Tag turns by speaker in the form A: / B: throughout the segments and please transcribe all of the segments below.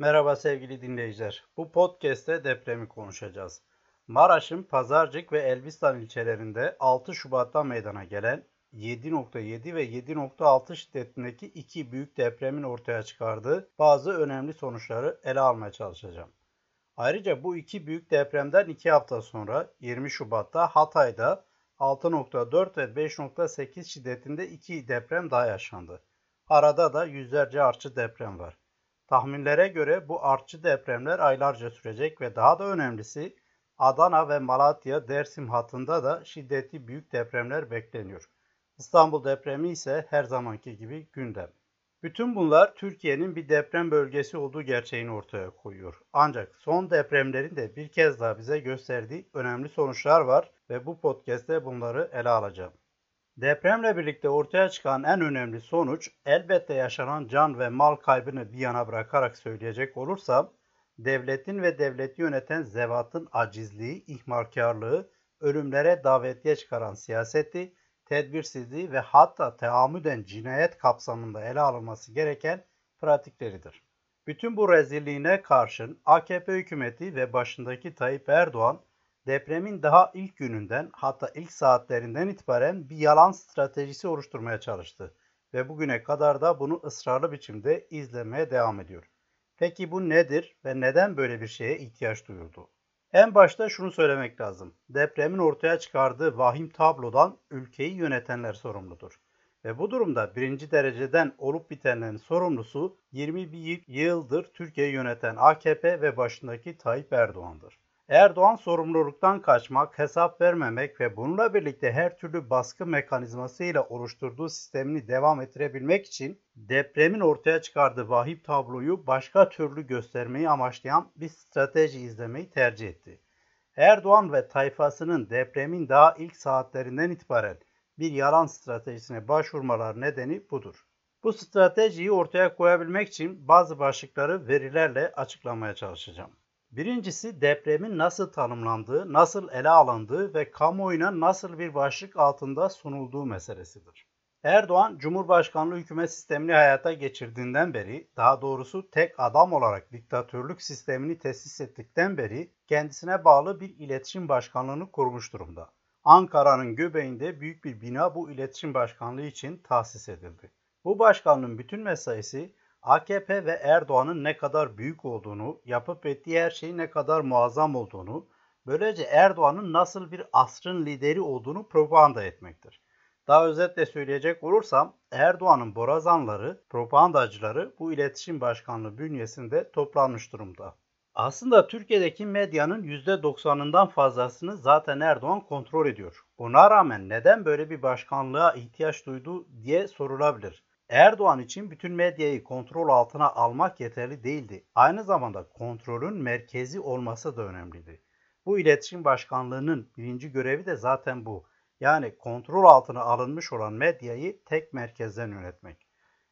A: Merhaba sevgili dinleyiciler. Bu podcast'te depremi konuşacağız. Maraş'ın Pazarcık ve Elbistan ilçelerinde 6 Şubat'ta meydana gelen 7.7 ve 7.6 şiddetindeki iki büyük depremin ortaya çıkardığı bazı önemli sonuçları ele almaya çalışacağım. Ayrıca bu iki büyük depremden 2 hafta sonra 20 Şubat'ta Hatay'da 6.4 ve 5.8 şiddetinde iki deprem daha yaşandı. Arada da yüzlerce artçı deprem var. Tahminlere göre bu artçı depremler aylarca sürecek ve daha da önemlisi Adana ve Malatya Dersim hattında da şiddetli büyük depremler bekleniyor. İstanbul depremi ise her zamanki gibi gündem. Bütün bunlar Türkiye'nin bir deprem bölgesi olduğu gerçeğini ortaya koyuyor. Ancak son depremlerin de bir kez daha bize gösterdiği önemli sonuçlar var ve bu podcast'te bunları ele alacağım. Depremle birlikte ortaya çıkan en önemli sonuç elbette yaşanan can ve mal kaybını bir yana bırakarak söyleyecek olursam devletin ve devleti yöneten zevatın acizliği, ihmalkarlığı, ölümlere davetiye çıkaran siyaseti, tedbirsizliği ve hatta teamüden cinayet kapsamında ele alınması gereken pratikleridir. Bütün bu rezilliğine karşın AKP hükümeti ve başındaki Tayyip Erdoğan depremin daha ilk gününden hatta ilk saatlerinden itibaren bir yalan stratejisi oluşturmaya çalıştı ve bugüne kadar da bunu ısrarlı biçimde izlemeye devam ediyor. Peki bu nedir ve neden böyle bir şeye ihtiyaç duyuldu? En başta şunu söylemek lazım. Depremin ortaya çıkardığı vahim tablodan ülkeyi yönetenler sorumludur. Ve bu durumda birinci dereceden olup bitenlerin sorumlusu 21 yıldır Türkiye'yi yöneten AKP ve başındaki Tayyip Erdoğan'dır. Erdoğan sorumluluktan kaçmak, hesap vermemek ve bununla birlikte her türlü baskı mekanizmasıyla oluşturduğu sistemini devam ettirebilmek için depremin ortaya çıkardığı vahip tabloyu başka türlü göstermeyi amaçlayan bir strateji izlemeyi tercih etti. Erdoğan ve tayfasının depremin daha ilk saatlerinden itibaren bir yalan stratejisine başvurmalar nedeni budur. Bu stratejiyi ortaya koyabilmek için bazı başlıkları verilerle açıklamaya çalışacağım. Birincisi depremin nasıl tanımlandığı, nasıl ele alındığı ve kamuoyuna nasıl bir başlık altında sunulduğu meselesidir. Erdoğan, Cumhurbaşkanlığı hükümet sistemini hayata geçirdiğinden beri, daha doğrusu tek adam olarak diktatörlük sistemini tesis ettikten beri kendisine bağlı bir iletişim başkanlığını kurmuş durumda. Ankara'nın göbeğinde büyük bir bina bu iletişim başkanlığı için tahsis edildi. Bu başkanlığın bütün mesaisi AKP ve Erdoğan'ın ne kadar büyük olduğunu, yapıp ettiği her şeyin ne kadar muazzam olduğunu, böylece Erdoğan'ın nasıl bir asrın lideri olduğunu propaganda etmektir. Daha özetle söyleyecek olursam Erdoğan'ın borazanları, propagandacıları bu iletişim başkanlığı bünyesinde toplanmış durumda. Aslında Türkiye'deki medyanın %90'ından fazlasını zaten Erdoğan kontrol ediyor. Buna rağmen neden böyle bir başkanlığa ihtiyaç duydu diye sorulabilir. Erdoğan için bütün medyayı kontrol altına almak yeterli değildi. Aynı zamanda kontrolün merkezi olması da önemliydi. Bu iletişim başkanlığının birinci görevi de zaten bu. Yani kontrol altına alınmış olan medyayı tek merkezden yönetmek.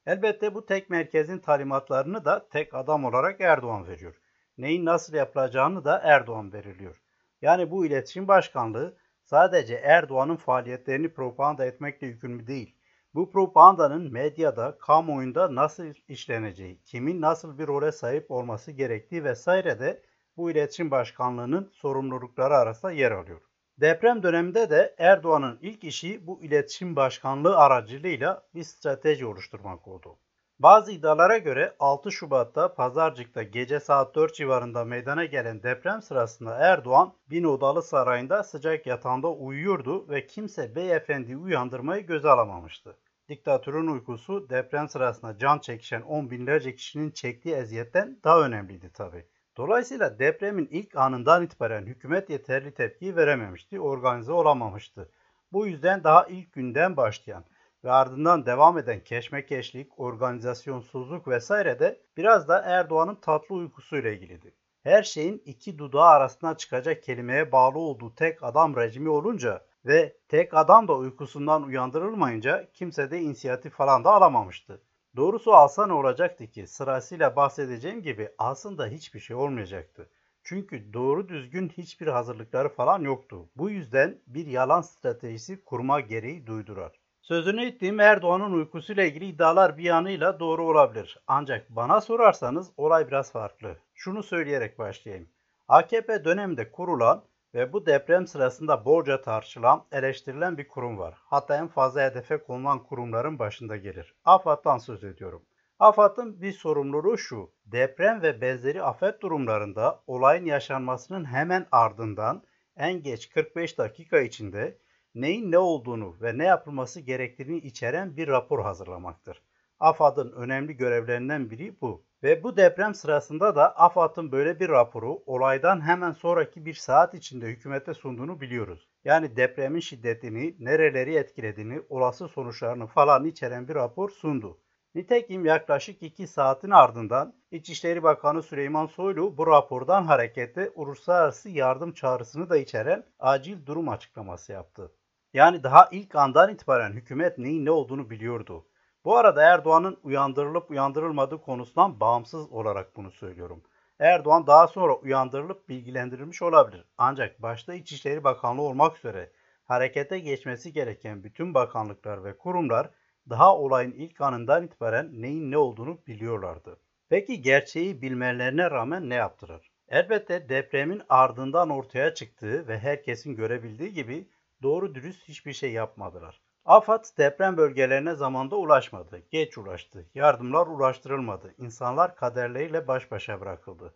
A: Elbette bu tek merkezin talimatlarını da tek adam olarak Erdoğan veriyor. Neyin nasıl yapılacağını da Erdoğan veriliyor. Yani bu iletişim başkanlığı sadece Erdoğan'ın faaliyetlerini propaganda etmekle yükümlü değil bu propagandanın medyada, kamuoyunda nasıl işleneceği, kimin nasıl bir role sahip olması gerektiği vesaire de bu iletişim başkanlığının sorumlulukları arasında yer alıyor. Deprem döneminde de Erdoğan'ın ilk işi bu iletişim başkanlığı aracılığıyla bir strateji oluşturmak oldu. Bazı iddialara göre 6 Şubat'ta Pazarcık'ta gece saat 4 civarında meydana gelen deprem sırasında Erdoğan bin odalı sarayında sıcak yatağında uyuyordu ve kimse beyefendi uyandırmayı göze alamamıştı. Diktatörün uykusu deprem sırasında can çekişen on binlerce kişinin çektiği eziyetten daha önemliydi tabi. Dolayısıyla depremin ilk anından itibaren hükümet yeterli tepki verememişti, organize olamamıştı. Bu yüzden daha ilk günden başlayan ve ardından devam eden keşmekeşlik, organizasyonsuzluk vesaire de biraz da Erdoğan'ın tatlı uykusuyla ilgilidir. Her şeyin iki dudağı arasına çıkacak kelimeye bağlı olduğu tek adam rejimi olunca ve tek adam da uykusundan uyandırılmayınca kimse de inisiyatif falan da alamamıştı. Doğrusu alsa ne olacaktı ki sırasıyla bahsedeceğim gibi aslında hiçbir şey olmayacaktı. Çünkü doğru düzgün hiçbir hazırlıkları falan yoktu. Bu yüzden bir yalan stratejisi kurma gereği duydurar. Sözünü ettiğim Erdoğan'ın uykusuyla ilgili iddialar bir yanıyla doğru olabilir. Ancak bana sorarsanız olay biraz farklı. Şunu söyleyerek başlayayım. AKP döneminde kurulan ve bu deprem sırasında bolca tartışılan, eleştirilen bir kurum var. Hatta en fazla hedefe konulan kurumların başında gelir. AFAD'dan söz ediyorum. AFAD'ın bir sorumluluğu şu. Deprem ve benzeri afet durumlarında olayın yaşanmasının hemen ardından en geç 45 dakika içinde neyin ne olduğunu ve ne yapılması gerektiğini içeren bir rapor hazırlamaktır. AFAD'ın önemli görevlerinden biri bu. Ve bu deprem sırasında da AFAD'ın böyle bir raporu olaydan hemen sonraki bir saat içinde hükümete sunduğunu biliyoruz. Yani depremin şiddetini, nereleri etkilediğini, olası sonuçlarını falan içeren bir rapor sundu. Nitekim yaklaşık 2 saatin ardından İçişleri Bakanı Süleyman Soylu bu rapordan hareketle uluslararası yardım çağrısını da içeren acil durum açıklaması yaptı. Yani daha ilk andan itibaren hükümet neyin ne olduğunu biliyordu. Bu arada Erdoğan'ın uyandırılıp uyandırılmadığı konusundan bağımsız olarak bunu söylüyorum. Erdoğan daha sonra uyandırılıp bilgilendirilmiş olabilir. Ancak başta İçişleri Bakanlığı olmak üzere harekete geçmesi gereken bütün bakanlıklar ve kurumlar daha olayın ilk anından itibaren neyin ne olduğunu biliyorlardı. Peki gerçeği bilmelerine rağmen ne yaptılar? Elbette depremin ardından ortaya çıktığı ve herkesin görebildiği gibi doğru dürüst hiçbir şey yapmadılar. AFAD deprem bölgelerine zamanda ulaşmadı, geç ulaştı, yardımlar ulaştırılmadı, insanlar kaderleriyle baş başa bırakıldı.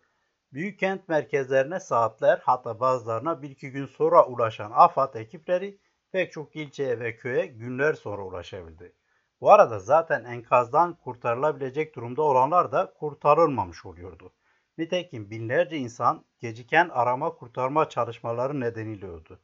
A: Büyük kent merkezlerine saatler hatta bazılarına bir iki gün sonra ulaşan AFAD ekipleri pek çok ilçeye ve köye günler sonra ulaşabildi. Bu arada zaten enkazdan kurtarılabilecek durumda olanlar da kurtarılmamış oluyordu. Nitekim binlerce insan geciken arama kurtarma çalışmaları nedeniyle öldü.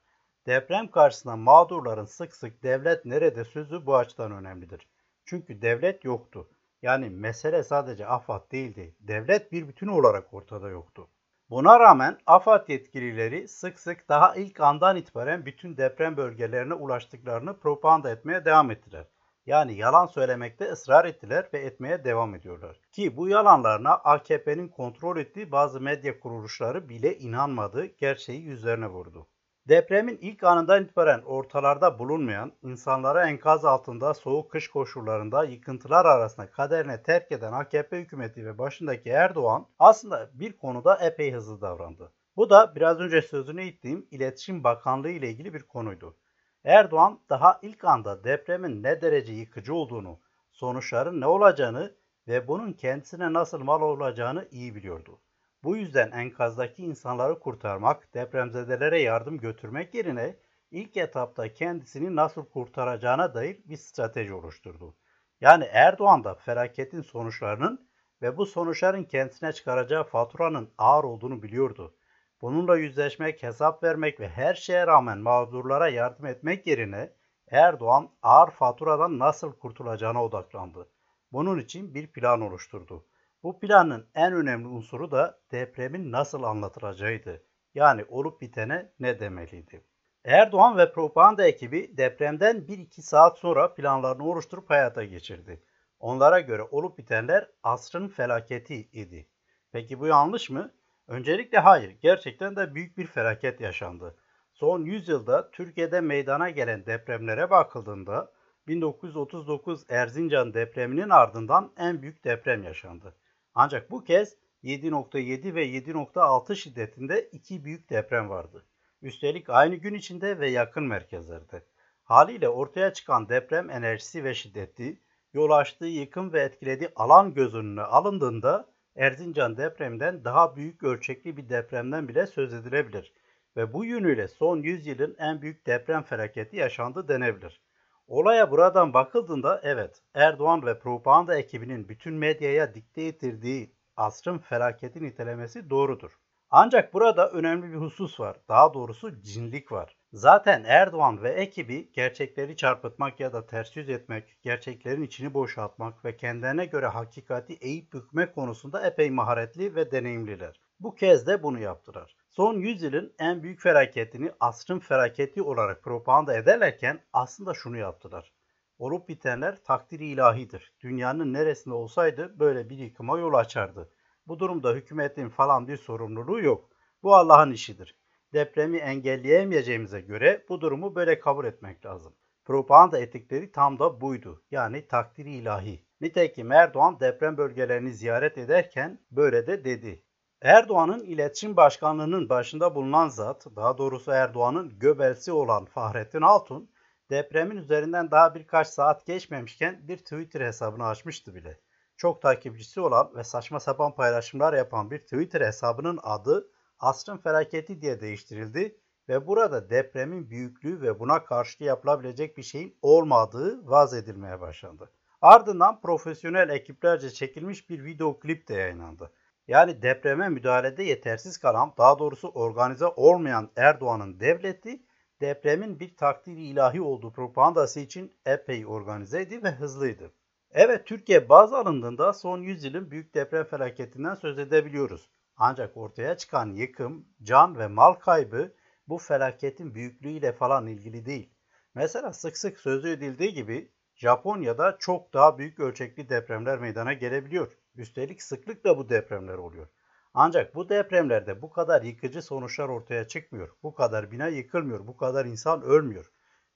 A: Deprem karşısında mağdurların sık sık devlet nerede sözü bu açıdan önemlidir. Çünkü devlet yoktu. Yani mesele sadece AFAD değildi. Devlet bir bütün olarak ortada yoktu. Buna rağmen AFAD yetkilileri sık sık daha ilk andan itibaren bütün deprem bölgelerine ulaştıklarını propaganda etmeye devam ettiler. Yani yalan söylemekte ısrar ettiler ve etmeye devam ediyorlar. Ki bu yalanlarına AKP'nin kontrol ettiği bazı medya kuruluşları bile inanmadı, gerçeği yüzlerine vurdu. Depremin ilk anından itibaren ortalarda bulunmayan, insanlara enkaz altında soğuk kış koşullarında yıkıntılar arasında kaderine terk eden AKP hükümeti ve başındaki Erdoğan aslında bir konuda epey hızlı davrandı. Bu da biraz önce sözünü ettiğim İletişim Bakanlığı ile ilgili bir konuydu. Erdoğan daha ilk anda depremin ne derece yıkıcı olduğunu, sonuçların ne olacağını ve bunun kendisine nasıl mal olacağını iyi biliyordu. Bu yüzden enkazdaki insanları kurtarmak, depremzedelere yardım götürmek yerine ilk etapta kendisini nasıl kurtaracağına dair bir strateji oluşturdu. Yani Erdoğan da felaketin sonuçlarının ve bu sonuçların kendisine çıkaracağı faturanın ağır olduğunu biliyordu. Bununla yüzleşmek, hesap vermek ve her şeye rağmen mağdurlara yardım etmek yerine Erdoğan ağır faturadan nasıl kurtulacağına odaklandı. Bunun için bir plan oluşturdu. Bu planın en önemli unsuru da depremin nasıl anlatılacağıydı. Yani olup bitene ne demeliydi. Erdoğan ve propaganda ekibi depremden 1-2 saat sonra planlarını oluşturup hayata geçirdi. Onlara göre olup bitenler asrın felaketi idi. Peki bu yanlış mı? Öncelikle hayır. Gerçekten de büyük bir felaket yaşandı. Son 100 yılda Türkiye'de meydana gelen depremlere bakıldığında 1939 Erzincan depreminin ardından en büyük deprem yaşandı. Ancak bu kez 7.7 ve 7.6 şiddetinde iki büyük deprem vardı. Üstelik aynı gün içinde ve yakın merkezlerde. Haliyle ortaya çıkan deprem enerjisi ve şiddeti, yol açtığı yıkım ve etkilediği alan göz önüne alındığında Erzincan depreminden daha büyük ölçekli bir depremden bile söz edilebilir ve bu yönüyle son 100 yılın en büyük deprem felaketi yaşandı denebilir. Olaya buradan bakıldığında evet Erdoğan ve propaganda ekibinin bütün medyaya dikte ettirdiği asrın felaketi nitelemesi doğrudur. Ancak burada önemli bir husus var. Daha doğrusu cinlik var. Zaten Erdoğan ve ekibi gerçekleri çarpıtmak ya da ters yüz etmek, gerçeklerin içini boşaltmak ve kendilerine göre hakikati eğip bükmek konusunda epey maharetli ve deneyimliler. Bu kez de bunu yaptılar. Son 100 yılın en büyük felaketini asrın felaketi olarak propaganda ederlerken aslında şunu yaptılar. Olup bitenler takdiri ilahidir. Dünyanın neresinde olsaydı böyle bir yıkıma yol açardı. Bu durumda hükümetin falan bir sorumluluğu yok. Bu Allah'ın işidir. Depremi engelleyemeyeceğimize göre bu durumu böyle kabul etmek lazım. Propaganda etikleri tam da buydu. Yani takdiri ilahi. Nitekim Erdoğan deprem bölgelerini ziyaret ederken böyle de dedi. Erdoğan'ın iletişim başkanlığının başında bulunan zat, daha doğrusu Erdoğan'ın göbelsi olan Fahrettin Altun, depremin üzerinden daha birkaç saat geçmemişken bir Twitter hesabını açmıştı bile. Çok takipçisi olan ve saçma sapan paylaşımlar yapan bir Twitter hesabının adı Asrın Felaketi diye değiştirildi ve burada depremin büyüklüğü ve buna karşı yapılabilecek bir şeyin olmadığı vaz edilmeye başlandı. Ardından profesyonel ekiplerce çekilmiş bir video klip de yayınlandı. Yani depreme müdahalede yetersiz kalan, daha doğrusu organize olmayan Erdoğan'ın devleti depremin bir takdiri ilahi olduğu propagandası için epey organizeydi ve hızlıydı. Evet Türkiye baz alındığında son 100 yılın büyük deprem felaketinden söz edebiliyoruz. Ancak ortaya çıkan yıkım, can ve mal kaybı bu felaketin büyüklüğüyle falan ilgili değil. Mesela sık sık sözü edildiği gibi Japonya'da çok daha büyük ölçekli depremler meydana gelebiliyor. Üstelik sıklıkla bu depremler oluyor. Ancak bu depremlerde bu kadar yıkıcı sonuçlar ortaya çıkmıyor. Bu kadar bina yıkılmıyor, bu kadar insan ölmüyor.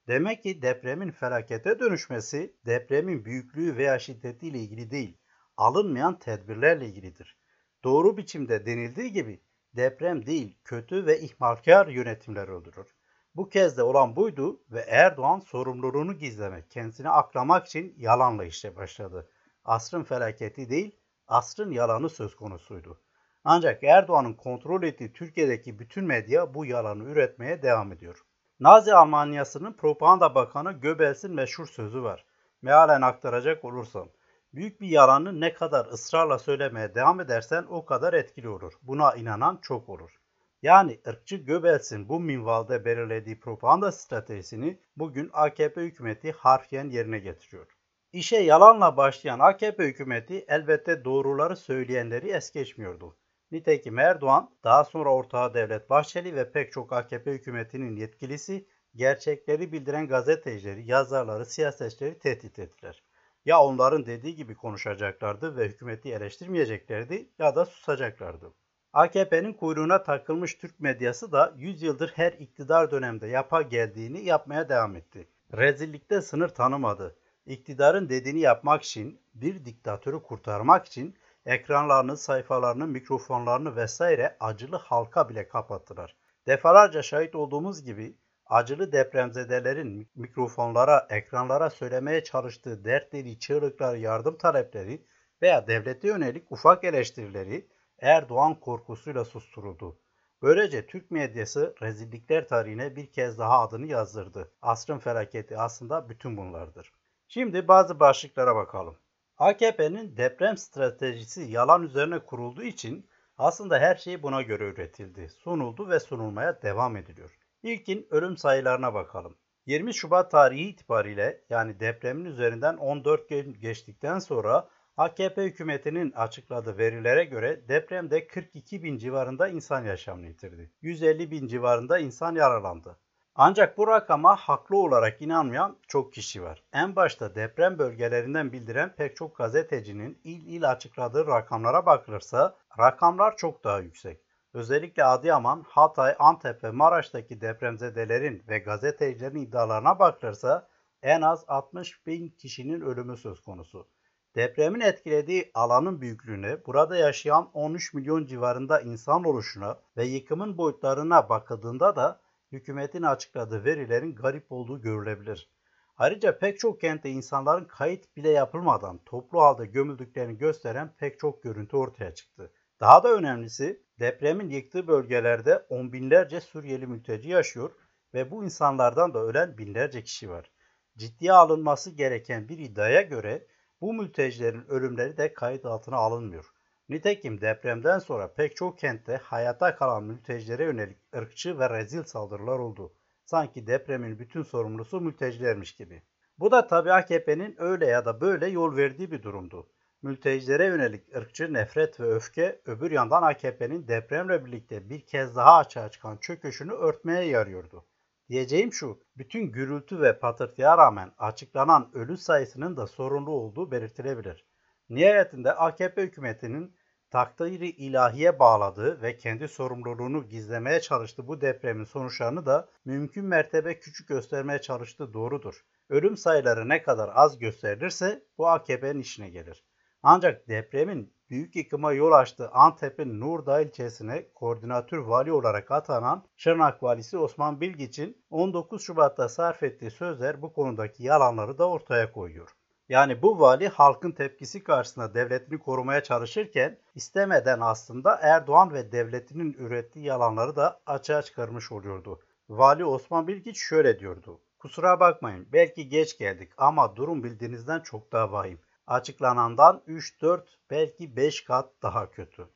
A: Demek ki depremin felakete dönüşmesi depremin büyüklüğü veya şiddetiyle ilgili değil, alınmayan tedbirlerle ilgilidir. Doğru biçimde denildiği gibi deprem değil, kötü ve ihmalkar yönetimler öldürür. Bu kez de olan buydu ve Erdoğan sorumluluğunu gizlemek, kendisini aklamak için yalanla işe başladı. Asrın felaketi değil, asrın yalanı söz konusuydu. Ancak Erdoğan'ın kontrol ettiği Türkiye'deki bütün medya bu yalanı üretmeye devam ediyor. Nazi Almanyası'nın propaganda bakanı Göbels'in meşhur sözü var. Mealen aktaracak olursam, büyük bir yalanı ne kadar ısrarla söylemeye devam edersen o kadar etkili olur. Buna inanan çok olur. Yani ırkçı Göbels'in bu minvalde belirlediği propaganda stratejisini bugün AKP hükümeti harfiyen yerine getiriyor. İşe yalanla başlayan AKP hükümeti elbette doğruları söyleyenleri es geçmiyordu. Nitekim Erdoğan, daha sonra ortağı Devlet Bahçeli ve pek çok AKP hükümetinin yetkilisi gerçekleri bildiren gazetecileri, yazarları, siyasetçileri tehdit ettiler. Ya onların dediği gibi konuşacaklardı ve hükümeti eleştirmeyeceklerdi ya da susacaklardı. AKP'nin kuyruğuna takılmış Türk medyası da 100 yıldır her iktidar dönemde yapa geldiğini yapmaya devam etti. Rezillikte sınır tanımadı. İktidarın dediğini yapmak için, bir diktatörü kurtarmak için ekranlarını, sayfalarını, mikrofonlarını vesaire acılı halka bile kapattılar. Defalarca şahit olduğumuz gibi acılı depremzedelerin mikrofonlara, ekranlara söylemeye çalıştığı dertleri, çığlıkları, yardım talepleri veya devlete yönelik ufak eleştirileri Erdoğan korkusuyla susturuldu. Böylece Türk medyası rezillikler tarihine bir kez daha adını yazdırdı. Asrın felaketi aslında bütün bunlardır. Şimdi bazı başlıklara bakalım. AKP'nin deprem stratejisi yalan üzerine kurulduğu için aslında her şey buna göre üretildi, sunuldu ve sunulmaya devam ediliyor. İlkin ölüm sayılarına bakalım. 20 Şubat tarihi itibariyle yani depremin üzerinden 14 gün geçtikten sonra AKP hükümetinin açıkladığı verilere göre depremde 42 bin civarında insan yaşamını yitirdi. 150 bin civarında insan yaralandı. Ancak bu rakama haklı olarak inanmayan çok kişi var. En başta deprem bölgelerinden bildiren pek çok gazetecinin il il açıkladığı rakamlara bakılırsa rakamlar çok daha yüksek. Özellikle Adıyaman, Hatay, Antep ve Maraş'taki depremzedelerin ve gazetecilerin iddialarına bakılırsa en az 60 bin kişinin ölümü söz konusu. Depremin etkilediği alanın büyüklüğüne, burada yaşayan 13 milyon civarında insan oluşuna ve yıkımın boyutlarına bakıldığında da hükümetin açıkladığı verilerin garip olduğu görülebilir. Ayrıca pek çok kentte insanların kayıt bile yapılmadan toplu halde gömüldüklerini gösteren pek çok görüntü ortaya çıktı. Daha da önemlisi depremin yıktığı bölgelerde on binlerce Suriyeli mülteci yaşıyor ve bu insanlardan da ölen binlerce kişi var. Ciddiye alınması gereken bir iddiaya göre bu mültecilerin ölümleri de kayıt altına alınmıyor. Nitekim depremden sonra pek çok kentte hayata kalan mültecilere yönelik ırkçı ve rezil saldırılar oldu. Sanki depremin bütün sorumlusu mültecilermiş gibi. Bu da tabi AKP'nin öyle ya da böyle yol verdiği bir durumdu. Mültecilere yönelik ırkçı nefret ve öfke öbür yandan AKP'nin depremle birlikte bir kez daha açığa çıkan çöküşünü örtmeye yarıyordu. Diyeceğim şu, bütün gürültü ve patırtıya rağmen açıklanan ölü sayısının da sorunlu olduğu belirtilebilir. Nihayetinde AKP hükümetinin takdiri ilahiye bağladığı ve kendi sorumluluğunu gizlemeye çalıştığı bu depremin sonuçlarını da mümkün mertebe küçük göstermeye çalıştığı doğrudur. Ölüm sayıları ne kadar az gösterilirse bu AKP'nin işine gelir. Ancak depremin büyük yıkıma yol açtığı Antep'in Nurdağ ilçesine koordinatör vali olarak atanan Şırnak valisi Osman Bilgiç'in 19 Şubat'ta sarf ettiği sözler bu konudaki yalanları da ortaya koyuyor. Yani bu vali halkın tepkisi karşısında devletini korumaya çalışırken istemeden aslında Erdoğan ve devletinin ürettiği yalanları da açığa çıkarmış oluyordu. Vali Osman Bilgiç şöyle diyordu. Kusura bakmayın belki geç geldik ama durum bildiğinizden çok daha vahim. Açıklanandan 3-4 belki 5 kat daha kötü.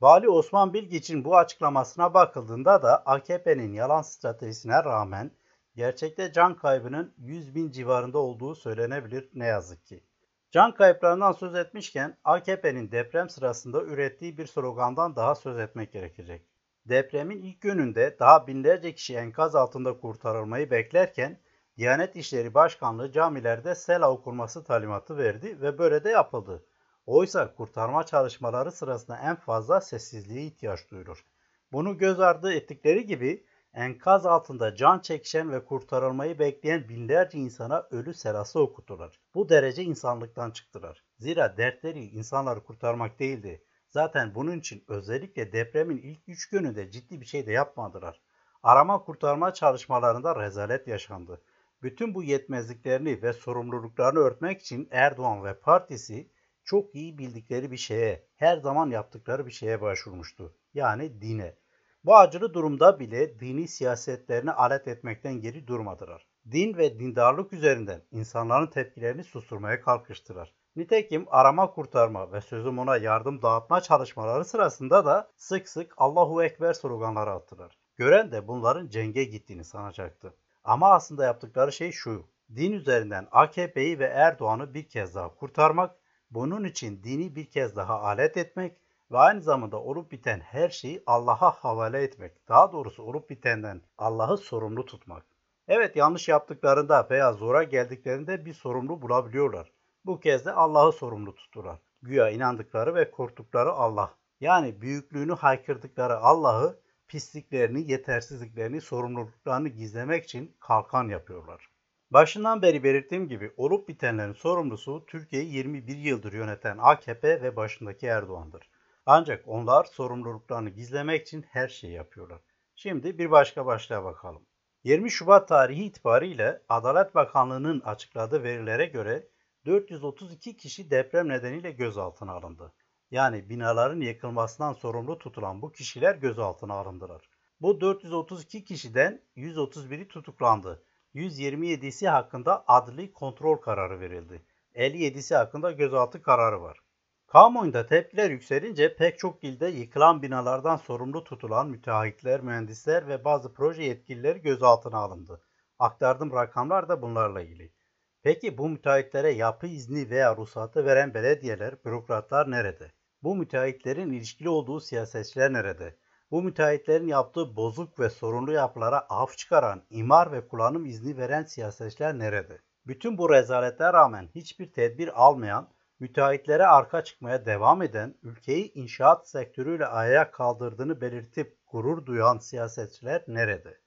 A: Vali Osman Bilgiç'in bu açıklamasına bakıldığında da AKP'nin yalan stratejisine rağmen gerçekte can kaybının 100 bin civarında olduğu söylenebilir ne yazık ki. Can kayıplarından söz etmişken AKP'nin deprem sırasında ürettiği bir slogandan daha söz etmek gerekecek. Depremin ilk gününde daha binlerce kişi enkaz altında kurtarılmayı beklerken Diyanet İşleri Başkanlığı camilerde sela okunması talimatı verdi ve böyle de yapıldı. Oysa kurtarma çalışmaları sırasında en fazla sessizliğe ihtiyaç duyulur. Bunu göz ardı ettikleri gibi enkaz altında can çekişen ve kurtarılmayı bekleyen binlerce insana ölü serası okutular. Bu derece insanlıktan çıktılar. Zira dertleri insanları kurtarmak değildi. Zaten bunun için özellikle depremin ilk 3 gününde ciddi bir şey de yapmadılar. Arama kurtarma çalışmalarında rezalet yaşandı. Bütün bu yetmezliklerini ve sorumluluklarını örtmek için Erdoğan ve partisi çok iyi bildikleri bir şeye, her zaman yaptıkları bir şeye başvurmuştu. Yani dine. Bu acılı durumda bile dini siyasetlerini alet etmekten geri durmadılar. Din ve dindarlık üzerinden insanların tepkilerini susturmaya kalkıştılar. Nitekim arama kurtarma ve sözüm ona yardım dağıtma çalışmaları sırasında da sık sık Allahu Ekber sloganları attılar. Gören de bunların cenge gittiğini sanacaktı. Ama aslında yaptıkları şey şu. Din üzerinden AKP'yi ve Erdoğan'ı bir kez daha kurtarmak, bunun için dini bir kez daha alet etmek ve aynı zamanda olup biten her şeyi Allah'a havale etmek. Daha doğrusu olup bitenden Allah'ı sorumlu tutmak. Evet yanlış yaptıklarında veya zora geldiklerinde bir sorumlu bulabiliyorlar. Bu kez de Allah'ı sorumlu tuttular. Güya inandıkları ve korktukları Allah. Yani büyüklüğünü haykırdıkları Allah'ı pisliklerini, yetersizliklerini, sorumluluklarını gizlemek için kalkan yapıyorlar. Başından beri belirttiğim gibi olup bitenlerin sorumlusu Türkiye'yi 21 yıldır yöneten AKP ve başındaki Erdoğan'dır. Ancak onlar sorumluluklarını gizlemek için her şeyi yapıyorlar. Şimdi bir başka başlığa bakalım. 20 Şubat tarihi itibariyle Adalet Bakanlığı'nın açıkladığı verilere göre 432 kişi deprem nedeniyle gözaltına alındı. Yani binaların yıkılmasından sorumlu tutulan bu kişiler gözaltına alındılar. Bu 432 kişiden 131'i tutuklandı. 127'si hakkında adli kontrol kararı verildi. 57'si hakkında gözaltı kararı var. Kamuoyunda tepkiler yükselince pek çok ilde yıkılan binalardan sorumlu tutulan müteahhitler, mühendisler ve bazı proje yetkilileri gözaltına alındı. Aktardığım rakamlar da bunlarla ilgili. Peki bu müteahhitlere yapı izni veya ruhsatı veren belediyeler, bürokratlar nerede? Bu müteahhitlerin ilişkili olduğu siyasetçiler nerede? Bu müteahhitlerin yaptığı bozuk ve sorunlu yapılara af çıkaran, imar ve kullanım izni veren siyasetçiler nerede? Bütün bu rezalete rağmen hiçbir tedbir almayan, müteahhitlere arka çıkmaya devam eden, ülkeyi inşaat sektörüyle ayağa kaldırdığını belirtip gurur duyan siyasetçiler nerede?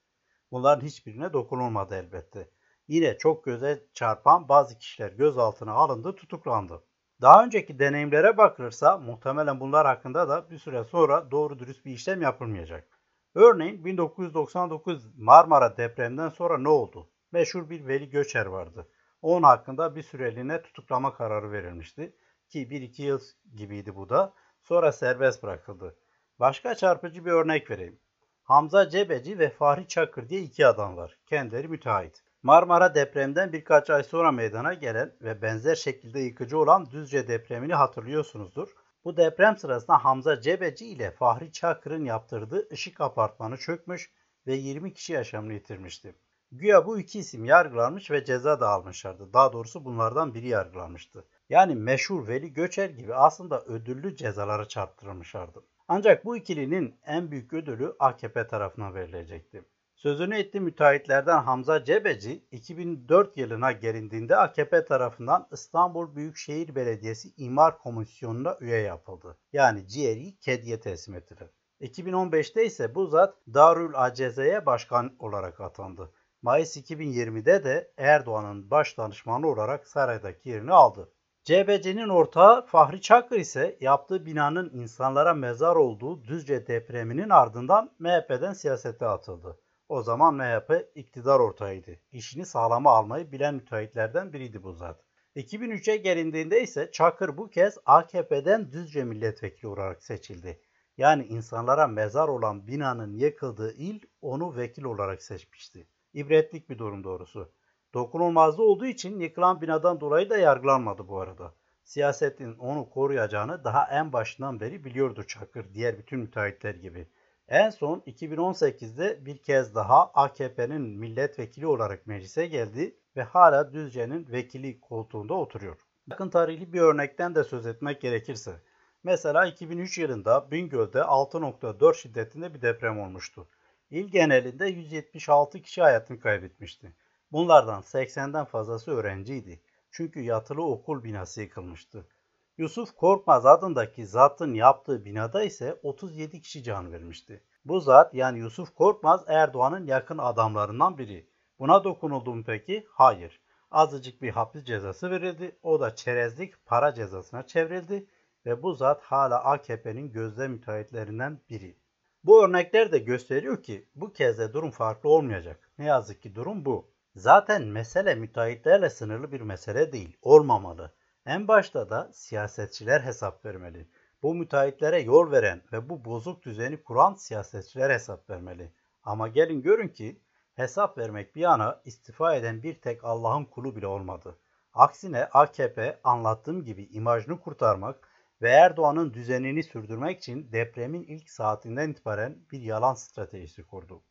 A: Bunların hiçbirine dokunulmadı elbette. Yine çok göze çarpan bazı kişiler gözaltına alındı, tutuklandı. Daha önceki deneyimlere bakılırsa muhtemelen bunlar hakkında da bir süre sonra doğru dürüst bir işlem yapılmayacak. Örneğin 1999 Marmara depreminden sonra ne oldu? Meşhur bir Veli Göçer vardı. Onun hakkında bir süreliğine tutuklama kararı verilmişti. Ki 1-2 yıl gibiydi bu da. Sonra serbest bırakıldı. Başka çarpıcı bir örnek vereyim. Hamza Cebeci ve Fahri Çakır diye iki adam var. Kendileri müteahhit. Marmara depremden birkaç ay sonra meydana gelen ve benzer şekilde yıkıcı olan Düzce depremini hatırlıyorsunuzdur. Bu deprem sırasında Hamza Cebeci ile Fahri Çakır'ın yaptırdığı ışık apartmanı çökmüş ve 20 kişi yaşamını yitirmişti. Güya bu iki isim yargılanmış ve ceza da almışlardı. Daha doğrusu bunlardan biri yargılanmıştı. Yani meşhur Veli Göçer gibi aslında ödüllü cezalara çarptırılmışlardı. Ancak bu ikilinin en büyük ödülü AKP tarafına verilecekti. Sözünü etti müteahhitlerden Hamza Cebeci 2004 yılına gelindiğinde AKP tarafından İstanbul Büyükşehir Belediyesi İmar Komisyonu'na üye yapıldı. Yani ciğeri kediye teslim ettiler. 2015'te ise bu zat Darül Aceze'ye başkan olarak atandı. Mayıs 2020'de de Erdoğan'ın baş danışmanı olarak saraydaki yerini aldı. CBC'nin ortağı Fahri Çakır ise yaptığı binanın insanlara mezar olduğu Düzce depreminin ardından MHP'den siyasete atıldı. O zaman MHP iktidar ortağıydı. İşini sağlama almayı bilen müteahhitlerden biriydi bu zat. 2003'e gelindiğinde ise Çakır bu kez AKP'den Düzce milletvekili olarak seçildi. Yani insanlara mezar olan binanın yıkıldığı il onu vekil olarak seçmişti. İbretlik bir durum doğrusu. Dokunulmazlığı olduğu için yıkılan binadan dolayı da yargılanmadı bu arada. Siyasetin onu koruyacağını daha en başından beri biliyordu Çakır diğer bütün müteahhitler gibi. En son 2018'de bir kez daha AKP'nin milletvekili olarak meclise geldi ve hala Düzce'nin vekili koltuğunda oturuyor. Yakın tarihli bir örnekten de söz etmek gerekirse. Mesela 2003 yılında Bingöl'de 6.4 şiddetinde bir deprem olmuştu. İl genelinde 176 kişi hayatını kaybetmişti. Bunlardan 80'den fazlası öğrenciydi. Çünkü yatılı okul binası yıkılmıştı. Yusuf Korkmaz adındaki zatın yaptığı binada ise 37 kişi can vermişti. Bu zat yani Yusuf Korkmaz Erdoğan'ın yakın adamlarından biri. Buna dokunuldu mu peki? Hayır. Azıcık bir hapis cezası verildi. O da çerezlik para cezasına çevrildi ve bu zat hala AKP'nin gözde müteahhitlerinden biri. Bu örnekler de gösteriyor ki bu kez de durum farklı olmayacak. Ne yazık ki durum bu. Zaten mesele müteahhitlerle sınırlı bir mesele değil, olmamalı. En başta da siyasetçiler hesap vermeli. Bu müteahhitlere yol veren ve bu bozuk düzeni kuran siyasetçiler hesap vermeli. Ama gelin görün ki hesap vermek bir yana istifa eden bir tek Allah'ın kulu bile olmadı. Aksine AKP anlattığım gibi imajını kurtarmak ve Erdoğan'ın düzenini sürdürmek için depremin ilk saatinden itibaren bir yalan stratejisi kurdu.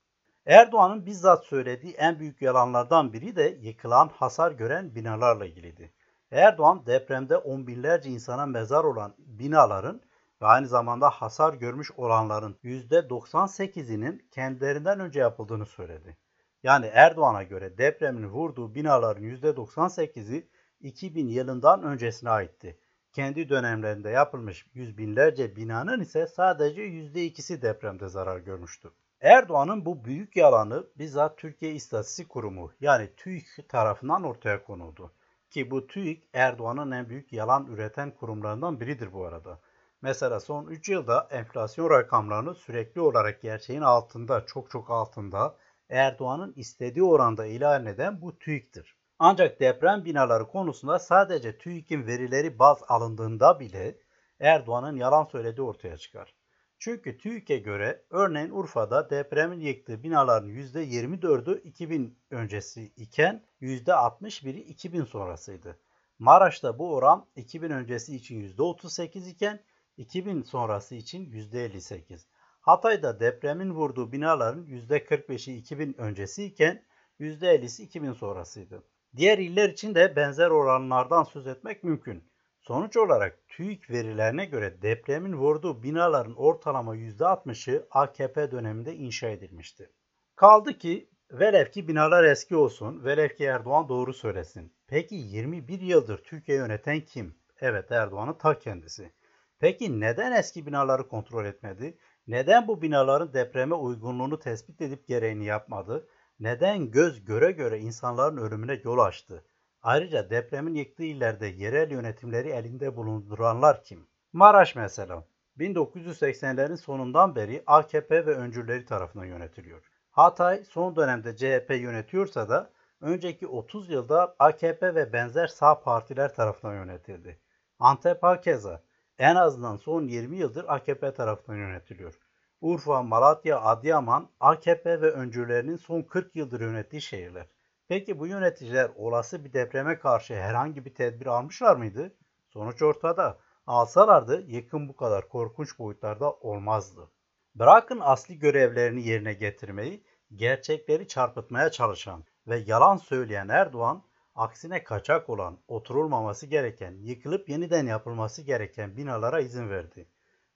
A: Erdoğan'ın bizzat söylediği en büyük yalanlardan biri de yıkılan, hasar gören binalarla ilgiliydi. Erdoğan depremde on binlerce insana mezar olan binaların ve aynı zamanda hasar görmüş olanların %98'inin kendilerinden önce yapıldığını söyledi. Yani Erdoğan'a göre depremin vurduğu binaların %98'i 2000 yılından öncesine aitti. Kendi dönemlerinde yapılmış yüz binlerce binanın ise sadece %2'si depremde zarar görmüştü. Erdoğan'ın bu büyük yalanı bizzat Türkiye İstatistik Kurumu yani TÜİK tarafından ortaya konuldu. Ki bu TÜİK Erdoğan'ın en büyük yalan üreten kurumlarından biridir bu arada. Mesela son 3 yılda enflasyon rakamlarını sürekli olarak gerçeğin altında, çok çok altında Erdoğan'ın istediği oranda ilan eden bu TÜİK'tir. Ancak deprem binaları konusunda sadece TÜİK'in verileri baz alındığında bile Erdoğan'ın yalan söylediği ortaya çıkar. Çünkü TÜİK'e göre örneğin Urfa'da depremin yıktığı binaların %24'ü 2000 öncesi iken %61'i 2000 sonrasıydı. Maraş'ta bu oran 2000 öncesi için %38 iken 2000 sonrası için %58. Hatay'da depremin vurduğu binaların %45'i 2000 öncesi iken %50'si 2000 sonrasıydı. Diğer iller için de benzer oranlardan söz etmek mümkün. Sonuç olarak TÜİK verilerine göre depremin vurduğu binaların ortalama %60'ı AKP döneminde inşa edilmişti. Kaldı ki velev ki binalar eski olsun, velev ki Erdoğan doğru söylesin. Peki 21 yıldır Türkiye yöneten kim? Evet Erdoğan'ın ta kendisi. Peki neden eski binaları kontrol etmedi? Neden bu binaların depreme uygunluğunu tespit edip gereğini yapmadı? Neden göz göre göre insanların ölümüne yol açtı? Ayrıca depremin yıktığı illerde yerel yönetimleri elinde bulunduranlar kim? Maraş mesela. 1980'lerin sonundan beri AKP ve öncüleri tarafından yönetiliyor. Hatay son dönemde CHP yönetiyorsa da önceki 30 yılda AKP ve benzer sağ partiler tarafından yönetildi. Antep hakeza en azından son 20 yıldır AKP tarafından yönetiliyor. Urfa, Malatya, Adıyaman AKP ve öncülerinin son 40 yıldır yönettiği şehirler. Peki bu yöneticiler olası bir depreme karşı herhangi bir tedbir almışlar mıydı? Sonuç ortada. Alsalardı yıkım bu kadar korkunç boyutlarda olmazdı. Bırakın asli görevlerini yerine getirmeyi, gerçekleri çarpıtmaya çalışan ve yalan söyleyen Erdoğan, aksine kaçak olan, oturulmaması gereken, yıkılıp yeniden yapılması gereken binalara izin verdi.